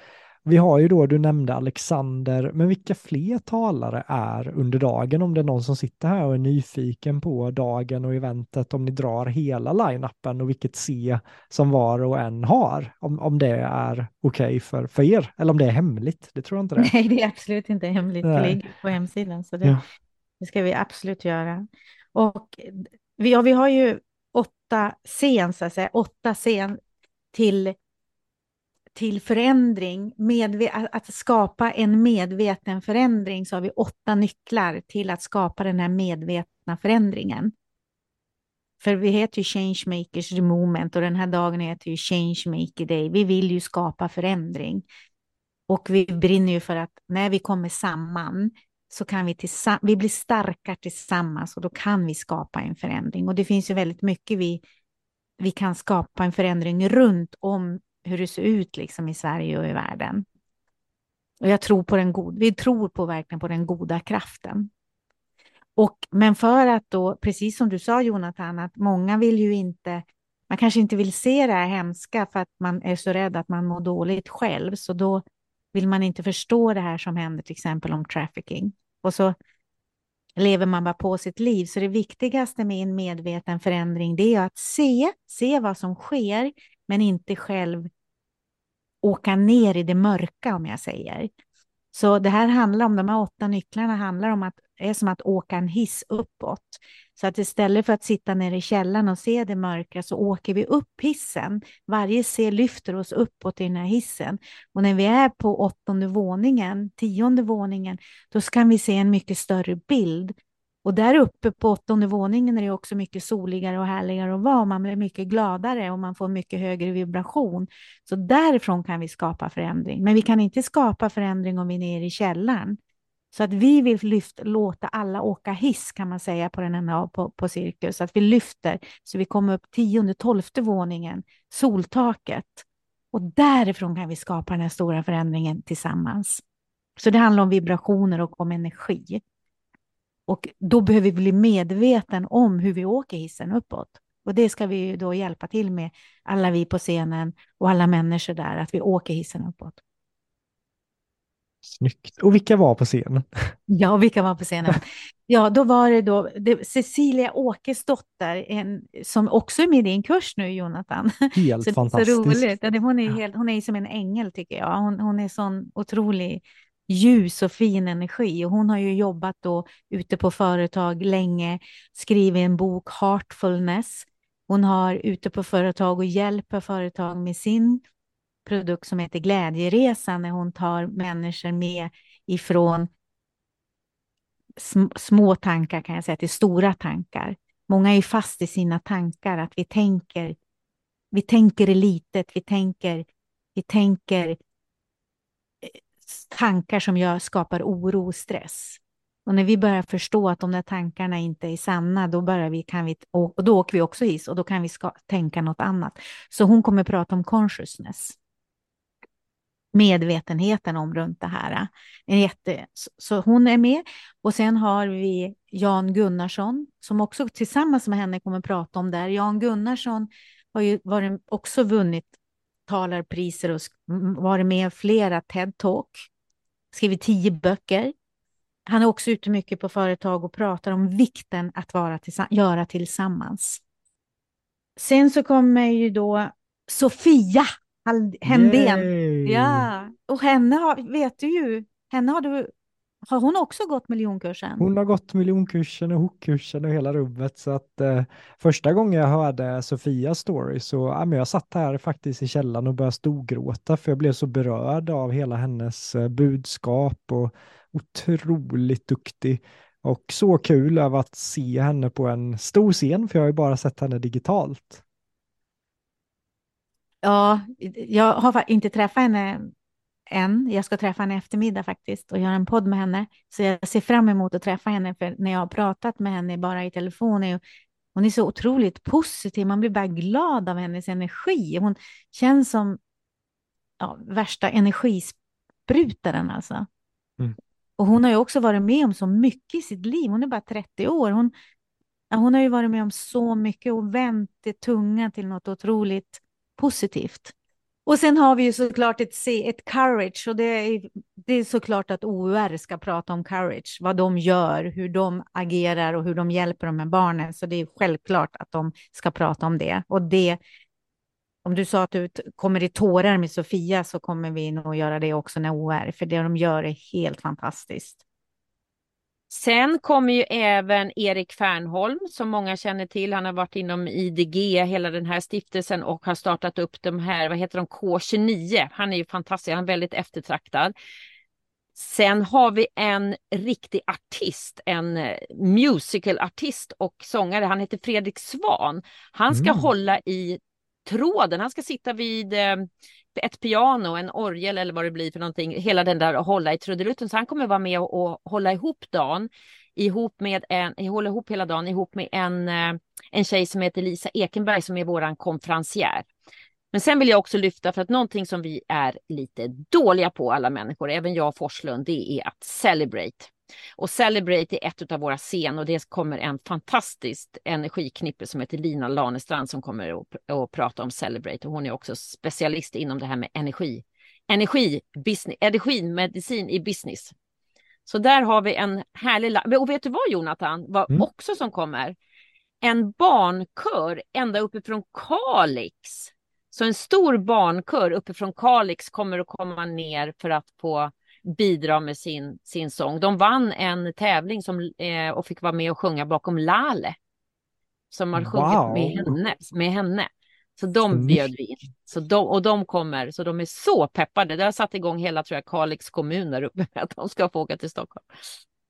Vi har ju då, du nämnde Alexander, men vilka fler talare är under dagen? Om det är någon som sitter här och är nyfiken på dagen och eventet, om ni drar hela line-upen och vilket C som var och en har, om, om det är okej okay för, för er, eller om det är hemligt, det tror jag inte det [laughs] Nej, det är absolut inte hemligt, Nej. det ligger på hemsidan, så det, ja det ska vi absolut göra. Och vi, ja, vi har ju åtta scen, så att säga, åtta scen till till förändring, medve- att skapa en medveten förändring, så har vi åtta nycklar till att skapa den här medvetna förändringen. För vi heter ju Changemakers the Moment och den här dagen heter ju Changemaker Day. Vi vill ju skapa förändring. Och vi brinner ju för att när vi kommer samman så kan vi, tillsamm- vi bli starka tillsammans och då kan vi skapa en förändring. Och det finns ju väldigt mycket vi, vi kan skapa en förändring runt om hur det ser ut liksom i Sverige och i världen. Och jag tror på den god, vi tror på verkligen på den goda kraften. Och, men för att då, precis som du sa Jonathan, att många vill ju inte, man kanske inte vill se det här hemska för att man är så rädd att man mår dåligt själv, så då vill man inte förstå det här som händer till exempel om trafficking. Och så lever man bara på sitt liv. Så det viktigaste med en medveten förändring, det är att se, se vad som sker, men inte själv åka ner i det mörka om jag säger. Så det här handlar om, de här åtta nycklarna handlar om att det är som att åka en hiss uppåt. Så att istället för att sitta nere i källaren och se det mörka så åker vi upp hissen. Varje C lyfter oss uppåt i den här hissen. Och när vi är på åttonde våningen, tionde våningen, då kan vi se en mycket större bild. Och där uppe på åttonde våningen är det också mycket soligare och härligare att vara. Man blir mycket gladare och man får mycket högre vibration. Så därifrån kan vi skapa förändring. Men vi kan inte skapa förändring om vi är nere i källaren. Så att vi vill lyft, låta alla åka hiss kan man säga på den här på, på cirkus. Att vi lyfter så vi kommer upp tionde, tolfte våningen, soltaket. Och därifrån kan vi skapa den här stora förändringen tillsammans. Så det handlar om vibrationer och om energi. Och då behöver vi bli medveten om hur vi åker hissen uppåt. Och det ska vi då hjälpa till med, alla vi på scenen och alla människor där, att vi åker hissen uppåt. Snyggt. Och vilka var på scenen? [laughs] Ja, vilka var på scenen? [laughs] Ja, då var det då det, Cecilia Åkesdotter, en, som också är med i din kurs nu, Jonathan. Helt [laughs] så fantastiskt. Så roligt. Ja, hon, är helt, hon är som en ängel, tycker jag. Hon, hon är sån otrolig ljus och fin energi. Och hon har ju jobbat då ute på företag länge, skrivit en bok, Heartfulness. Hon har ute på företag och hjälper företag med sin produkt som heter Glädjeresan, när hon tar människor med ifrån små tankar kan jag säga till stora tankar. Många är fast i sina tankar, att vi tänker, vi tänker i litet, vi tänker, vi tänker tankar som gör, skapar oro och stress. Och när vi börjar förstå att de där tankarna inte är sanna, då, börjar vi, kan vi, och då åker vi också hiss och då kan vi ska, tänka något annat. Så hon kommer prata om consciousness. Medvetenheten om runt det här. En jätte, så hon är med. Och sen har vi Jan Gunnarsson som också tillsammans med henne kommer prata om det här. Jan Gunnarsson har ju varit, också vunnit talarpriser och varit med i flera TED-talk, skrivit tio böcker. Han är också ute mycket på företag och pratar om vikten att vara tillsamm göra tillsammans. Sen så kommer ju då Sofia Händén. Ja, och henne har, vet du ju, henne har du har hon också gått miljonkursen? Hon har gått miljonkursen och hookkursen och hela rubbet. Så att eh, första gången jag hörde Sofias story så ja, men jag satt här faktiskt i källaren och började storgråta för jag blev så berörd av hela hennes eh, budskap och otroligt duktig. Och så kul över att se henne på en stor scen, för jag har ju bara sett henne digitalt. Ja, jag har inte träffat henne än. Jag ska träffa henne i eftermiddag faktiskt och göra en podd med henne. Så jag ser fram emot att träffa henne, för när jag har pratat med henne bara i telefon, är hon är så otroligt positiv. Man blir bara glad av hennes energi. Hon känns som ja, värsta energisprutaren alltså. Mm. Och hon har ju också varit med om så mycket i sitt liv. Hon är bara 30 år. Hon, ja, hon har ju varit med om så mycket och vänt det tunga till något otroligt positivt. Och sen har vi ju såklart ett, ett courage och det är, det är såklart att OUR ska prata om courage, vad de gör, hur de agerar och hur de hjälper de här barnen. Så det är självklart att de ska prata om det. Och det, om du sa att du kommer i tårar med Sofia så kommer vi nog göra det också när OUR, för det de gör är helt fantastiskt. Sen kommer ju även Erik Fernholm som många känner till. Han har varit inom IDG, hela den här stiftelsen och har startat upp de här, vad heter de, K29. Han är ju fantastisk, han är väldigt eftertraktad. Sen har vi en riktig artist, en eh, musicalartist och sångare. Han heter Fredrik Svan. Han ska mm. hålla i tråden. Han ska sitta vid eh, ett piano, en orgel eller vad det blir för någonting, hela den där att hålla i trudelutten. Så han kommer vara med och, och hålla ihop dagen, ihop med en, hålla ihop hela dagen ihop med en, eh, en tjej som heter Lisa Ekenberg som är våran konferencier. Men sen vill jag också lyfta för att någonting som vi är lite dåliga på alla människor, även jag och Forslund, det är att celebrate. Och Celebrate är ett av våra scen och det kommer en fantastisk energiknippe som heter Lina Lanestrand som kommer att, att prata om Celebrate och hon är också specialist inom det här med energi. Energi, business, energimedicin i business. Så där har vi en härlig... Och vet du vad Jonathan, vad mm. också som kommer? En barnkör ända uppifrån Kalix. Så en stor barnkör uppifrån Kalix kommer att komma ner för att få bidra med sin, sin sång. De vann en tävling som, eh, och fick vara med och sjunga bakom Lale. Som har sjungit wow. med, henne, med henne. Så de bjöd vi in. Så de, och de kommer, så de är så peppade. Det har satt igång hela, tror jag, Kalix kommun där uppe att de ska få åka till Stockholm.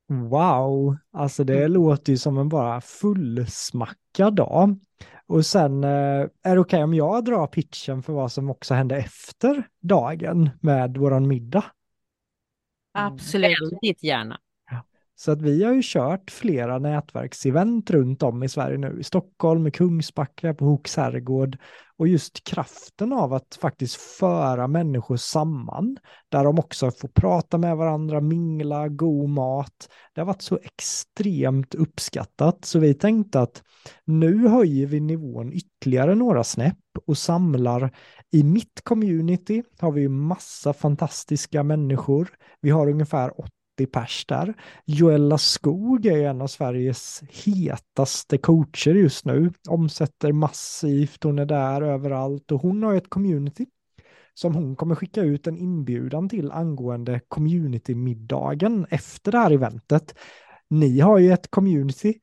Wow, alltså det mm. låter ju som en bara fullsmackad dag. Och sen eh, är det okej okay om jag drar pitchen för vad som också hände efter dagen med våran middag? Mm. Absolut. Väldigt gärna. Så att vi har ju kört flera nätverksevent runt om i Sverige nu, i Stockholm, i Kungsbacka, på Hooks herrgård. Och just kraften av att faktiskt föra människor samman, där de också får prata med varandra, mingla, god mat. Det har varit så extremt uppskattat, så vi tänkte att nu höjer vi nivån ytterligare några snäpp och samlar i mitt community har vi massa fantastiska människor. Vi har ungefär 80 pers där. Joella Skog är en av Sveriges hetaste coacher just nu. Omsätter massivt, hon är där överallt och hon har ett community som hon kommer skicka ut en inbjudan till angående community-middagen efter det här eventet. Ni har ju ett community,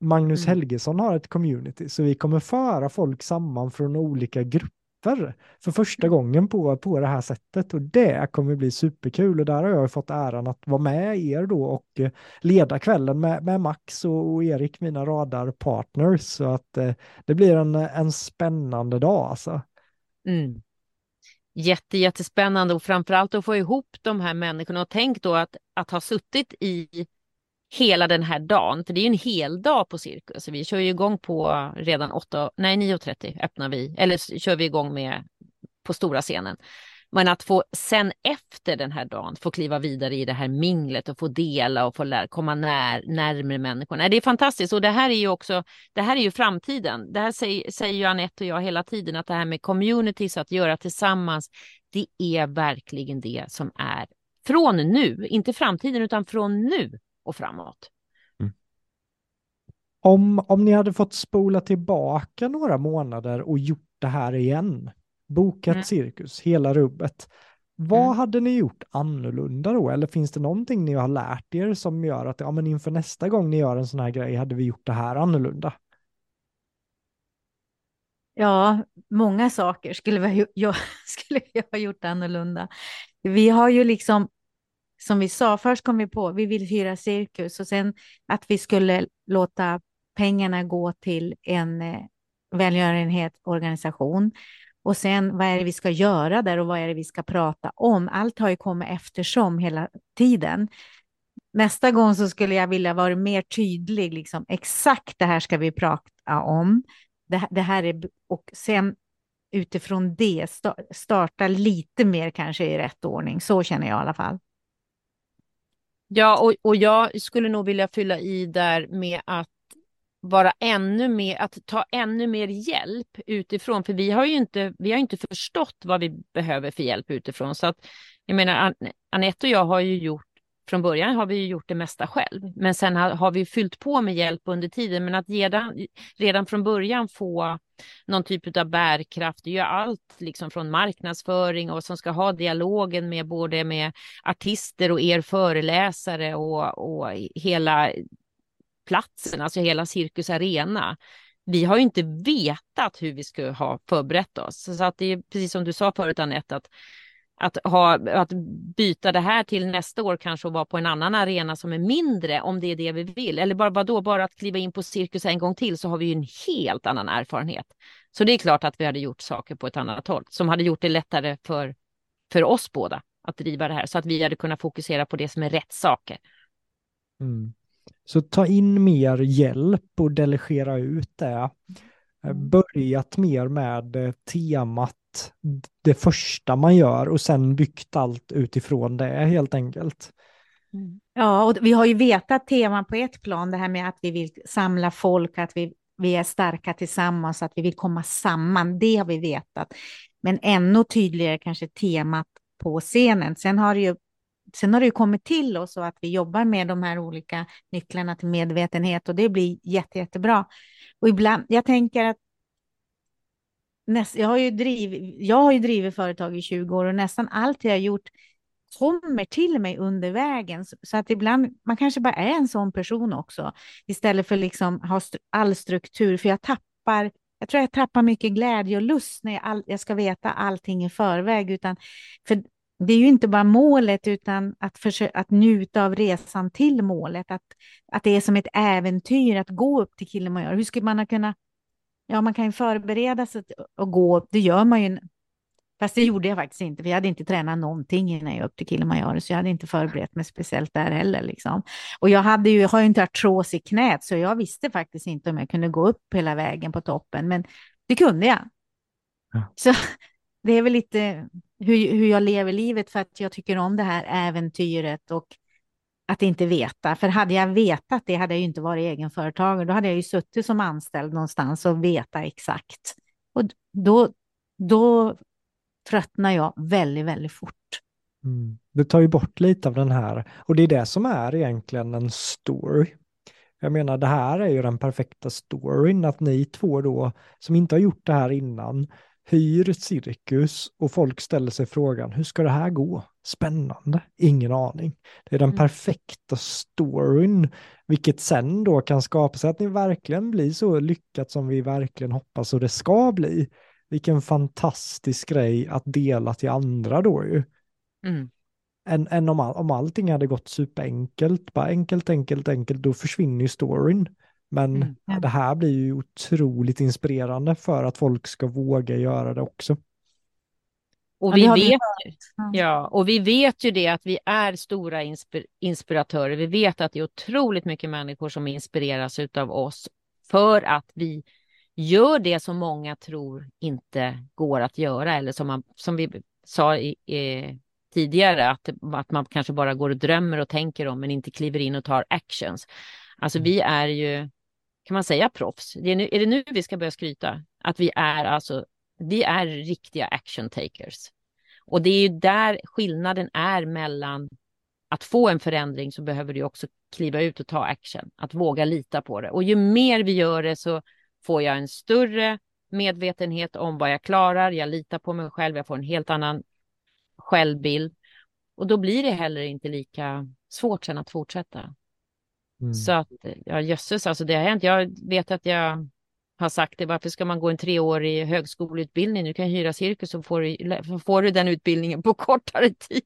Magnus mm. Helgesson har ett community, så vi kommer föra folk samman från olika grupper för, för första gången på, på det här sättet. Och det kommer bli superkul. Och där har jag fått äran att vara med er då och eh, leda kvällen med, med Max och, och Erik, mina radarpartners, så att eh, det blir en, en spännande dag alltså. Mm. Jätte, jättespännande. Och framförallt att få ihop de här människorna. Och tänk då att, att ha suttit i hela den här dagen, för det är ju en hel dag på cirkus. Vi kör ju igång på redan 8, nej 9.30 öppnar vi, eller kör vi igång med på stora scenen. Men att få sen efter den här dagen få kliva vidare i det här minglet och få dela och få lära, komma när, närmare människorna. Det är fantastiskt och det här är ju också, det här är ju framtiden. Det här säger, säger ju Anette och jag hela tiden att det här med communities, att göra tillsammans, det är verkligen det som är från nu, inte framtiden utan från nu och framåt. Mm. Om, om ni hade fått spola tillbaka några månader och gjort det här igen, bokat Mm. cirkus, hela rubbet. Vad Mm. hade ni gjort annorlunda då? Eller finns det någonting ni har lärt er som gör att ja, men inför nästa gång ni gör en sån här grej hade vi gjort det här annorlunda? Ja, många saker skulle vi, ha gjort- jag, [laughs] skulle vi ha gjort annorlunda. Vi har ju liksom, som vi sa, först kom vi på, vi vill hyra cirkus och sen att vi skulle låta pengarna gå till en eh, välgörenhetsorganisation. Och sen vad är det vi ska göra där och vad är det vi ska prata om? Allt har ju kommit eftersom hela tiden. Nästa gång så skulle jag vilja vara mer tydlig, liksom exakt det här ska vi prata om. Det, det här är, och sen utifrån det starta lite mer kanske i rätt ordning. Så känner jag i alla fall. Ja, och, och jag skulle nog vilja fylla i där med att vara ännu mer, att ta ännu mer hjälp utifrån, för vi har ju inte, vi har inte förstått vad vi behöver för hjälp utifrån. Så att, jag menar, Anette och jag har ju gjort, från början har vi ju gjort det mesta själv, men sen har, har vi fyllt på med hjälp under tiden, men att redan, redan från början få någon typ av bärkraft, det är ju allt liksom från marknadsföring och som ska ha dialogen med både med artister och er föreläsare och, och hela platsen, alltså hela Cirkus Arena. Vi har ju inte vetat hur vi skulle ha förberett oss. Så att det är precis som du sa förut Anette, att, att, ha, att byta det här till nästa år kanske och vara på en annan arena som är mindre om det är det vi vill. Eller bara vadå, bara att kliva in på Cirkus en gång till så har vi ju en helt annan erfarenhet. Så det är klart att vi hade gjort saker på ett annat håll som hade gjort det lättare för, för oss båda att driva det här så att vi hade kunnat fokusera på det som är rätt saker. Mm. Så ta in mer hjälp och delegera ut det. Mm. Börjat mer med eh, temat, det första man gör och sen byggt allt utifrån det helt enkelt. Mm. Ja, och vi har ju vetat teman på ett plan, det här med att vi vill samla folk, att vi, vi är starka tillsammans, att vi vill komma samman, det har vi vetat. Men ännu tydligare kanske temat på scenen. Sen har det ju, sen har det ju kommit till oss och att vi jobbar med de här olika nycklarna till medvetenhet och det blir jätte, jättebra. Och ibland, jag tänker att näst, jag, har ju driv, jag har ju drivit företag i 20 år och nästan allt jag har gjort kommer till mig under vägen. Så, att ibland, man kanske bara är en sån person också, istället för liksom ha all struktur, för jag tappar jag tror jag tappar mycket glädje och lust när jag, all, jag ska veta allting i förväg. Utan, för det är ju inte bara målet, utan att, försöka, att njuta av resan till målet. Att, att det är som ett äventyr att gå upp till Kilimanjaro. Hur skulle man ha kunnat... Ja, man kan ju förbereda sig och gå. Det gör man ju. Fast det gjorde jag faktiskt inte, för jag hade inte tränat någonting innan jag upp till Kilimanjaro, så jag hade inte förberett mig speciellt där heller. Liksom. Och jag hade ju, har ju inte artros i knät, så jag visste faktiskt inte om jag kunde gå upp hela vägen på toppen, men det kunde jag. Ja. Så det är väl lite hur, hur jag lever livet, för att jag tycker om det här äventyret och att inte veta. För hade jag vetat det hade jag ju inte varit egenföretagare. Då hade jag ju suttit som anställd någonstans och veta exakt. Och då, då tröttnar jag väldigt, väldigt fort. Mm. Det tar ju bort lite av den här, och det är det som är egentligen en story. Jag menar, det här är ju den perfekta storyn, att ni två då, som inte har gjort det här innan, hyr cirkus och folk ställer sig frågan, hur ska det här gå? Spännande, ingen aning. Det är den Mm. perfekta storyn, vilket sen då kan skapa sig att ni verkligen blir så lyckat som vi verkligen hoppas och det ska bli. Vilken fantastisk grej att dela till andra då ju. Mm. Än, än om, all, om allting hade gått superenkelt, bara enkelt, enkelt, enkelt, då försvinner ju storyn. Men Mm, ja. det här blir ju otroligt inspirerande för att folk ska våga göra det också. Och Ja, vi vi vet, Ja. ja, och vi vet ju det att vi är stora inspir inspiratörer. Vi vet att det är otroligt mycket människor som inspireras av oss för att vi gör det som många tror inte går att göra eller som, man, som vi sa i, i, tidigare att, att man kanske bara går och drömmer och tänker om men inte kliver in och tar actions. Alltså vi är ju, kan man säga proffs? Det är, nu, är det nu vi ska börja skryta? Att vi är alltså, vi är riktiga action takers. Och det är ju där skillnaden är mellan att få en förändring så behöver du också kliva ut och ta action, att våga lita på det. Och ju mer vi gör det så får jag en större medvetenhet om vad jag klarar, jag litar på mig själv, jag får en helt annan självbild. Och då blir det heller inte lika svårt sen att fortsätta. Mm. Så att, ja jösses, alltså det har hänt. Jag vet att jag har sagt det, varför ska man gå en treårig högskoleutbildning? Du kan hyra cirkus och får du, får du den utbildningen på [laughs] kortare tid.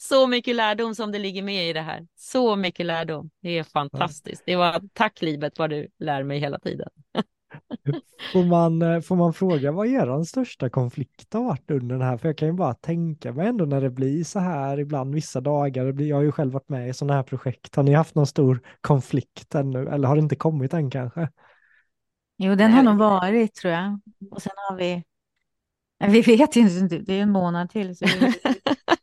Så mycket lärdom som det ligger med i det här. Så mycket lärdom. Det är fantastiskt. Det var tack livet vad du lär mig hela tiden. [laughs] [laughs] Får man, eh, får man fråga vad er största konflikt har varit under den här? För jag kan ju bara tänka mig ändå när det blir så här ibland vissa dagar. Det blir, jag har ju själv varit med i sådana här projekt. Har ni haft någon stor konflikt ännu? Eller har det inte kommit än kanske? Jo, den har nog varit tror jag. Och sen har vi, vi vet inte, det är en månad till. Så [laughs]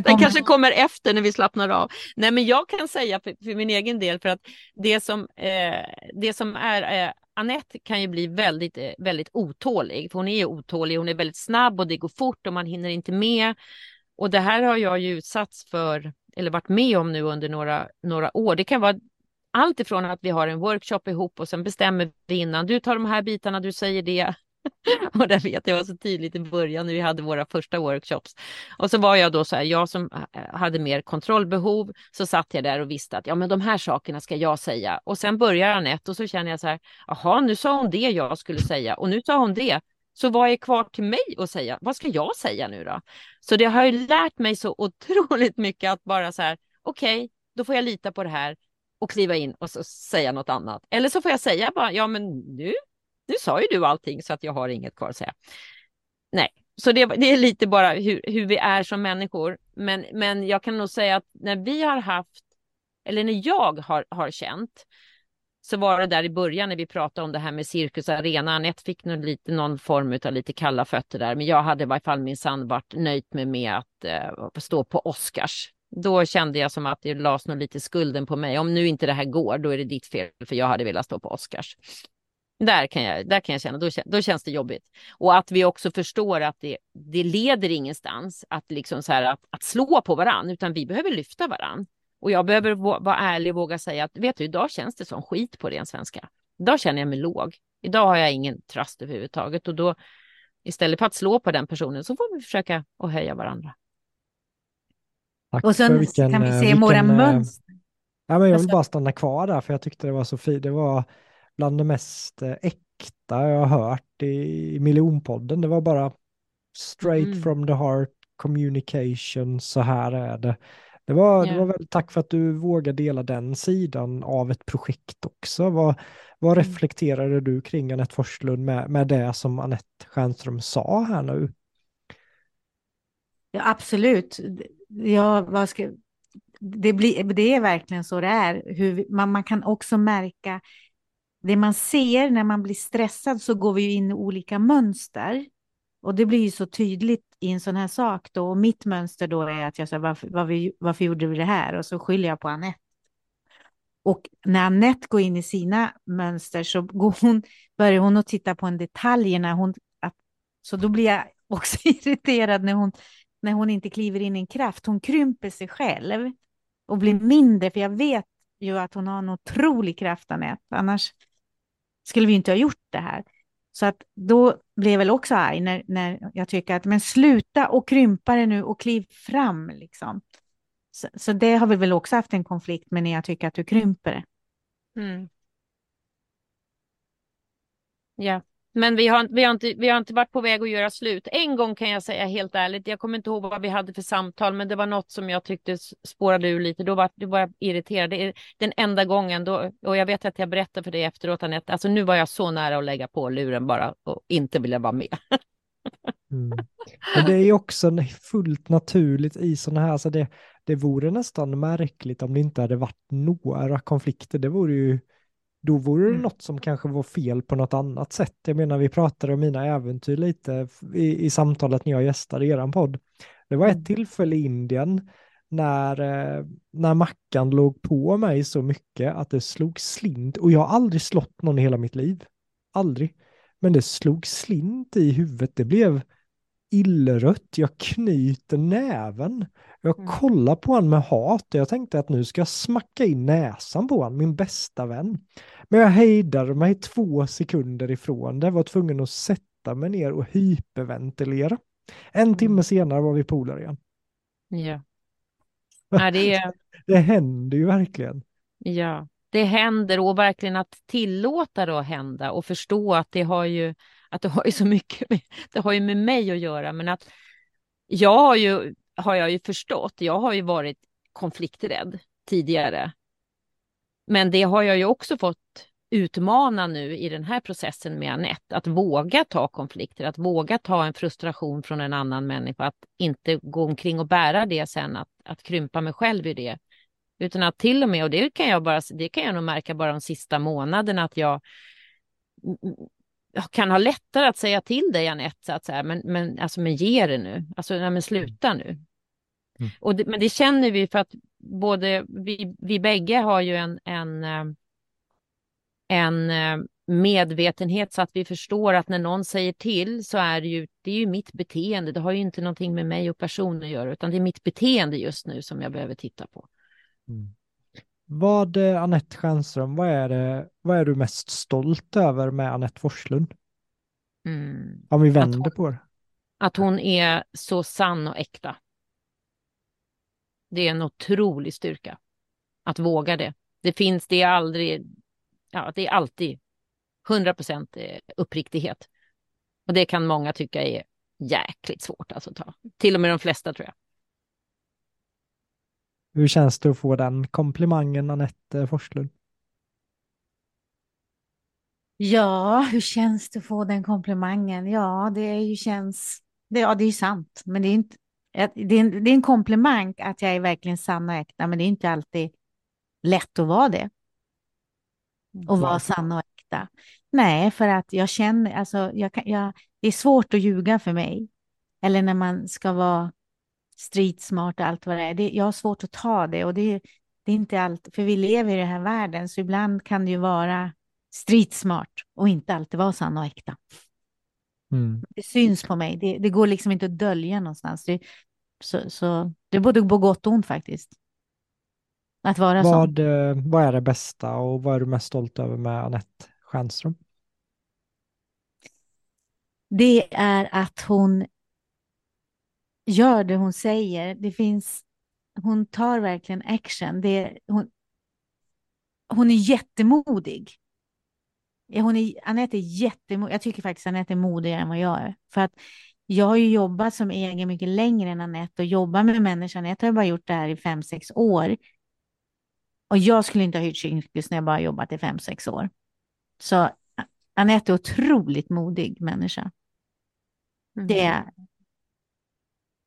Den kanske kommer efter när vi slappnar av. Nej, men jag kan säga för, för min egen del, för att det som, eh, det som är eh, Annette kan ju bli väldigt, eh, väldigt otålig. För hon är otålig, hon är väldigt snabb och det går fort och man hinner inte med. Och det här har jag ju utsatts för, eller varit med om nu under några, några år. Det kan vara allt ifrån att vi har en workshop ihop och sen bestämmer vi innan, du tar de här bitarna, du säger det. [laughs] och det vet jag var så tydligt i början när vi hade våra första workshops. Och så var jag då så här, jag som eh, hade mer kontrollbehov, så satt jag där och visste att ja, men de här sakerna ska jag säga. Och sen börjar Anette och så känner jag så här, jaha, nu sa hon det jag skulle säga och nu sa hon det. Så vad är kvar till mig att säga? Vad ska jag säga nu då? Så det har ju lärt mig så otroligt mycket att bara så här, okej, okay, då får jag lita på det här och kliva in och så säga något annat. Eller så får jag säga bara, ja men nu, nu sa ju du allting så att jag har inget kvar att säga. Nej, så det, det är lite bara hur, hur vi är som människor. Men, men jag kan nog säga att när vi har haft, eller när jag har, har känt, så var det där i början när vi pratade om det här med Cirkus Arena. Anette fick nog lite, någon form av lite kalla fötter där, men jag hade i varje fall minsann varit nöjt med, med att eh, stå på Oscars då kände jag som att det lades nog lite skulden på mig. Om nu inte det här går, då är det ditt fel, för jag hade velat stå på Oscars. Där kan jag, där kan jag känna, då, då känns det jobbigt. Och att vi också förstår att det, det leder ingenstans att, liksom så här, att, att slå på varann, utan vi behöver lyfta varann. Och jag behöver vara ärlig och våga säga att vet du, idag känns det som skit på ren svenska. Idag känner jag mig låg. Idag har jag ingen tröst överhuvudtaget och då istället för att slå på den personen så får vi försöka att höja varandra. Tack och sen vilken, kan vi se vilken, våra eh, mönster. Ja, men jag vill bara stanna kvar där, för jag tyckte det var så fint. Det var bland det mest eh, äkta jag har hört i miljonpodden. Det var bara straight mm. from the heart, communication, så här är det. Det var, yeah. det var väl tack för att du vågade dela den sidan av ett projekt också. Vad, vad mm. reflekterade du kring Anette Forslund med, med det som Anette Stjernström sa här nu? Ja, absolut. Ja, vad ska, det, blir, det är verkligen så det är. Hur, man, man kan också märka det man ser när man blir stressad så går vi ju in i olika mönster. Och det blir ju så tydligt i en sån här sak då. Och mitt mönster då är att jag säger varför, varför, varför gjorde vi det här? Och så skyller jag på Anette. Och när Anette går in i sina mönster så går hon, börjar hon att titta på en detalj. När hon, att, så då blir jag också [laughs] irriterad när hon när hon inte kliver in i en kraft. Hon krymper sig själv och blir mindre, för jag vet ju att hon har en otrolig kraft, Anette. Annars skulle vi inte ha gjort det här. Så att då blev jag väl också arg när, när jag tycker att men sluta och krympa det nu och kliv fram liksom. Så, så, det har vi väl också haft en konflikt med när jag tycker att du krymper det. Mm. mm. Ja, men vi har, vi, har inte, vi har inte varit på väg att göra slut. En gång kan jag säga helt ärligt, jag kommer inte ihåg vad vi hade för samtal, men det var något som jag tyckte spårade ur lite. Då var, då var jag irriterad. Det är den enda gången, då, och jag vet att jag berättade för dig efteråt, Anette, alltså nu var jag så nära att lägga på luren bara och inte vilja vara med. mm. Men det är också fullt naturligt i sådana här, alltså det, det vore nästan märkligt om det inte hade varit några konflikter. Det vore ju då vore det mm. något som kanske var fel på något annat sätt. Jag menar, vi pratade om mina äventyr lite i, i samtalet när jag gästade er podd. Det var ett mm. tillfälle i Indien när, eh, när Mackan låg på mig så mycket att det slog slint och jag har aldrig slått någon i hela mitt liv. Aldrig. Men det slog slint i huvudet. Det blev illrött, jag knyter näven. Jag Mm. kollar på honom med hat och jag tänkte att nu ska jag smacka in näsan på honom, min bästa vän. Men jag hejdade mig två sekunder ifrån det, var tvungen att sätta mig ner och hyperventilera. En Mm. timme senare var vi polare igen. Ja. Ja, det, är, [laughs] Det händer ju verkligen. ja, det händer och verkligen att tillåta det att hända och förstå att det har ju, att det har ju så mycket, med, det har ju med mig att göra, men att jag har ju, har jag ju förstått, jag har ju varit konflikträdd tidigare. Men det har jag ju också fått utmana nu i den här processen med Anette, att våga ta konflikter, att våga ta en frustration från en annan människa, att inte gå omkring och bära det sen, att, att krympa mig själv i det. Utan att till och med, och det kan jag, bara, det kan jag nog märka bara de sista månaderna, att jag jag kan ha lättare att säga till dig Anette, så att säga, men, men, alltså, men ge det nu, alltså nej, men sluta nu. Mm. Och det, men det känner vi för att både vi, vi bägge har ju en, en, eh, en eh, medvetenhet så att vi förstår att när någon säger till så är det ju, det är ju mitt beteende. Det har ju inte någonting med mig och personen att göra, utan det är mitt beteende just nu som jag behöver titta på. Mm. Vad, eh, Anette Stjernström, vad är, det, vad är du mest stolt över med Anette Forslund? Mm. Om vi vänder hon- på det. Att hon är så sann och äkta. Det är en otrolig styrka. Att våga det. Det finns, det är aldrig, ja, det är alltid 100 procent uppriktighet. Och det kan många tycka är jäkligt svårt alltså att ta. Till och med de flesta tror jag. Hur känns det att få den komplimangen, Anette Forslund? Ja, hur känns det att få den komplimangen? Ja, det är ju känns, det, ja, det är ju sant, men det är inte, det är, en, det är en komplimang att jag är verkligen sann och äkta, men det är inte alltid lätt att vara det. Och vara Varför? sann och äkta. Nej, för att jag känner, alltså, jag jag, det är svårt att ljuga för mig. Eller när man ska vara street smart och allt vad det är. Det, jag har svårt att ta det och det, det är inte allt, för vi lever i den här världen, så ibland kan det ju vara street smart och inte alltid vara sann och äkta. Mm. Det syns på mig, det, det går liksom inte att dölja någonstans. Det, så, så, det är både på gott och ont faktiskt. Att vara sån. Vad, eh, vad är det bästa och vad är du mest stolt över med Anette Stjernström? det är att hon gör det hon säger. Det finns, hon tar verkligen action. Det, hon, hon är jättemodig. Hon är, Anette är jättemodig. Jag tycker faktiskt Anette är modigare än vad jag är. För att jag har ju jobbat som egen mycket längre än Anette och jobbat med människor. Anette har bara gjort det här i fem, sex år. Och jag skulle inte ha hyrt cirkus när jag bara jobbat i fem, sex år. Så Anette är otroligt modig människa. Mm. Det,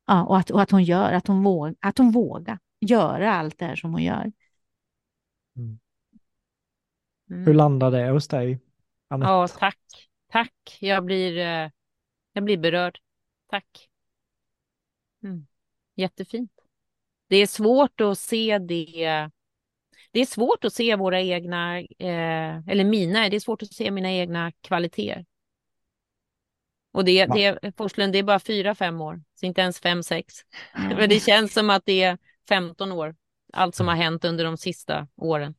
ja, och, att, och att hon gör, att hon, våg, att hon vågar göra allt det här som hon gör. Mm. Hur landar det hos dig, Anette? Ja, tack. Tack. Jag blir, eh, jag blir berörd. Tack. Mm. Jättefint. Det är svårt att se det. Det är svårt att se våra egna, eh, eller mina, det är svårt att se mina egna kvaliteter. Och det, det, Forslund, det är bara fyra, fem år, så inte ens fem, sex. Men det känns som att det är 15 år, allt som har hänt under de sista åren.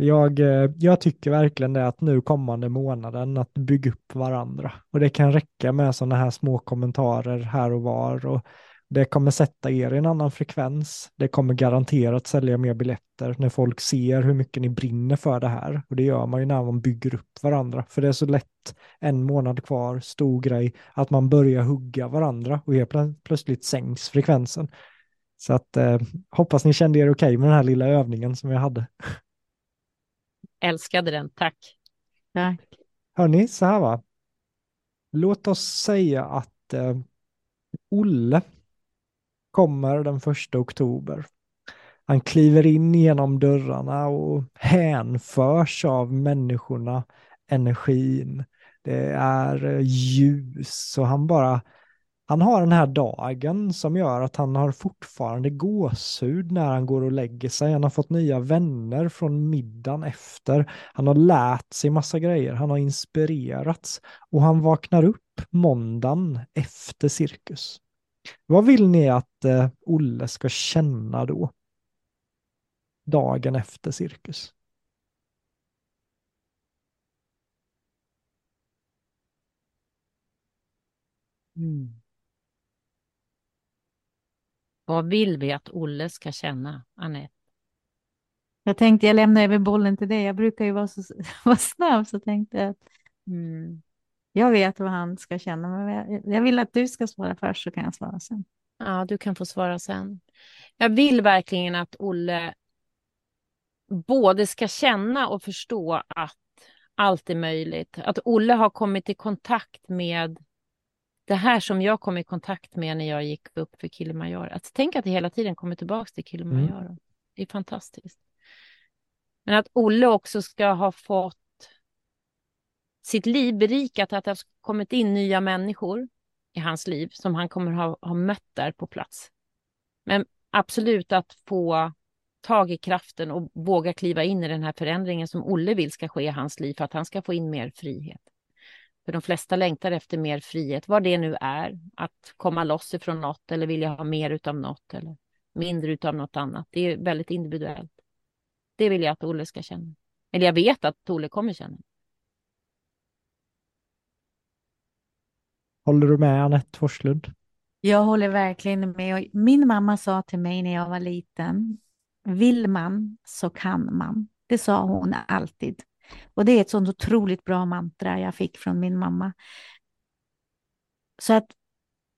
Jag, eh, jag tycker verkligen det att nu kommande månaden att bygga upp varandra. Och det kan räcka med sådana här små kommentarer här och var. Och det kommer sätta er i en annan frekvens. Det kommer garanterat sälja mer biljetter när folk ser hur mycket ni brinner för det här. Och det gör man ju när man bygger upp varandra. För det är så lätt, en månad kvar, stor grej, att man börjar hugga varandra och helt plö- plötsligt sänks frekvensen. Så att eh, hoppas ni kände er okej med den här lilla övningen som jag hade. Älskade den, tack. Tack. Hörni, så här va. Låt oss säga att eh, Olle kommer den första oktober. Han kliver in genom dörrarna och hänförs av människorna, energin. Det är eh, ljus och han bara, han har den här dagen som gör att han har fortfarande gåshud när han går och lägger sig. Han har fått nya vänner från middagen efter. Han har lärt sig massa grejer. Han har inspirerats och han vaknar upp måndagen efter cirkus. Vad vill ni att eh, Olle ska känna då? Dagen efter cirkus. Mm. Vad vill vi att Olle ska känna, Anette? Jag tänkte jag lämnar över bollen till dig. Jag brukar ju vara, så, [laughs] vara snabb, så tänkte jag att mm. Jag vet vad han ska känna. Men jag, vill att du ska svara först, så kan jag svara sen. Ja, du kan få svara sen. Jag vill verkligen att Olle både ska känna och förstå att allt är möjligt. Att Olle har kommit i kontakt med det här som jag kom i kontakt med när jag gick upp för Kilimanjaro. Att tänk att det hela tiden kommer tillbaka till Kilimanjaro. Mm. Det är fantastiskt. Men att Olle också ska ha fått sitt liv berikat, att det har kommit in nya människor i hans liv som han kommer ha, ha mött där på plats. Men absolut att få tag i kraften och våga kliva in i den här förändringen som Olle vill ska ske i hans liv för att han ska få in mer frihet. För de flesta längtar efter mer frihet, vad det nu är. Att komma loss ifrån något eller vilja ha mer utav något eller mindre utav något annat. Det är väldigt individuellt. Det vill jag att Olle ska känna. Eller jag vet att Olle kommer känna. Håller du med Anette Forslund? Jag håller verkligen med. Min mamma sa till mig när jag var liten, vill man så kan man. Det sa hon alltid. Och det är ett sånt otroligt bra mantra jag fick från min mamma. Så att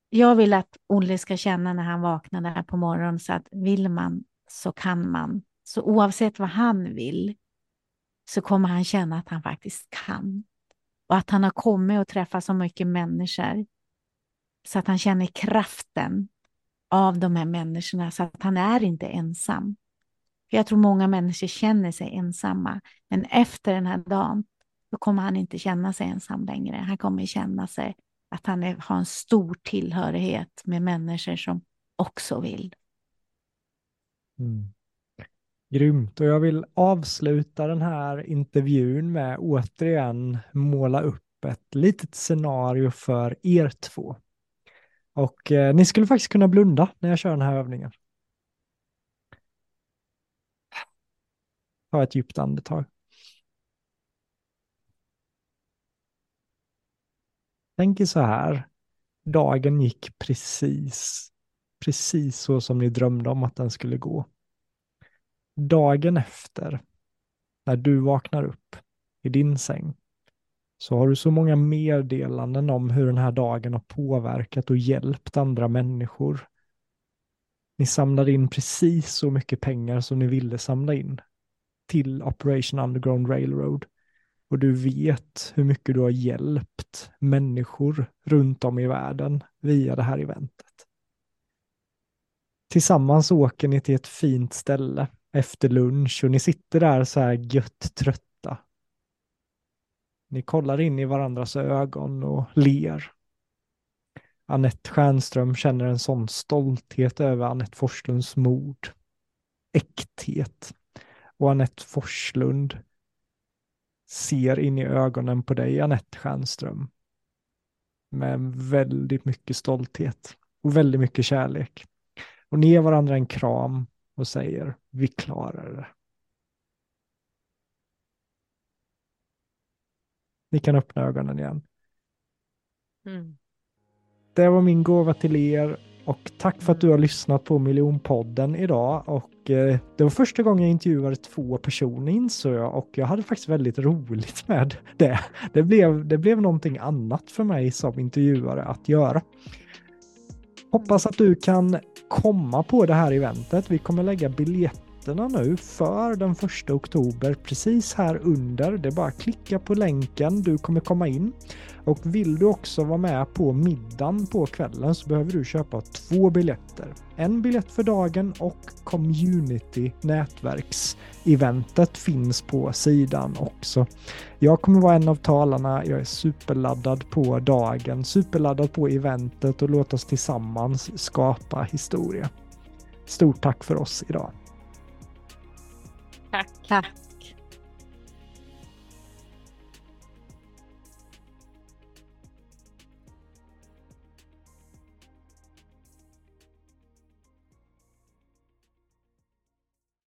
jag vill att Olle ska känna när han vaknar där på morgonen så att vill man så kan man. Så oavsett vad han vill så kommer han känna att han faktiskt kan. Och att han har kommit och träffat så mycket människor. Så att han känner kraften av de här människorna så att han är inte ensam. För jag tror många människor känner sig ensamma. Men efter den här dagen då kommer han inte känna sig ensam längre. Han kommer känna sig att han är, har en stor tillhörighet med människor som också vill. Mm. Grymt och jag vill avsluta den här intervjun med återigen måla upp ett litet scenario för er två. Och eh, ni skulle faktiskt kunna blunda när jag kör den här övningen. Ta ett djupt andetag. Tänk er så här. Dagen gick precis, precis så som ni drömde om att den skulle gå. Dagen efter, när du vaknar upp i din säng, så har du så många meddelanden om hur den här dagen har påverkat och hjälpt andra människor. Ni samlade in precis så mycket pengar som ni ville samla in till Operation Underground Railroad. Och du vet hur mycket du har hjälpt människor runt om i världen via det här eventet. Tillsammans åker ni till ett fint ställe efter lunch och ni sitter där så här gött trötta. Ni kollar in i varandras ögon och ler. Annette Stjernström känner en sån stolthet över Annette Forslunds mod, äkthet och Annette Forslund ser in i ögonen på dig, Annette Stjernström, med väldigt mycket stolthet och väldigt mycket kärlek. Och ni ger varandra en kram och säger vi klarar det. Ni kan öppna ögonen igen. Mm. Det var min gåva till er och tack för att du har lyssnat på Miljonpodden idag. Och eh, det var första gången jag intervjuade två personer insåg jag och jag hade faktiskt väldigt roligt [laughs] med det. Det blev, det blev någonting annat för mig som intervjuare att göra. Hoppas att du kan komma på det här eventet. Vi kommer lägga biljetter biljetterna nu för den 1 oktober precis här under. Det är bara att klicka på länken, du kommer komma in. Och vill du också vara med på middagen på kvällen så behöver du köpa två biljetter. En biljett för dagen och community nätverkseventet finns på sidan också. Jag kommer vara en av talarna. Jag är superladdad på dagen, superladdad på eventet och låt oss tillsammans skapa historia. Stort tack för oss idag. Tack. Tack.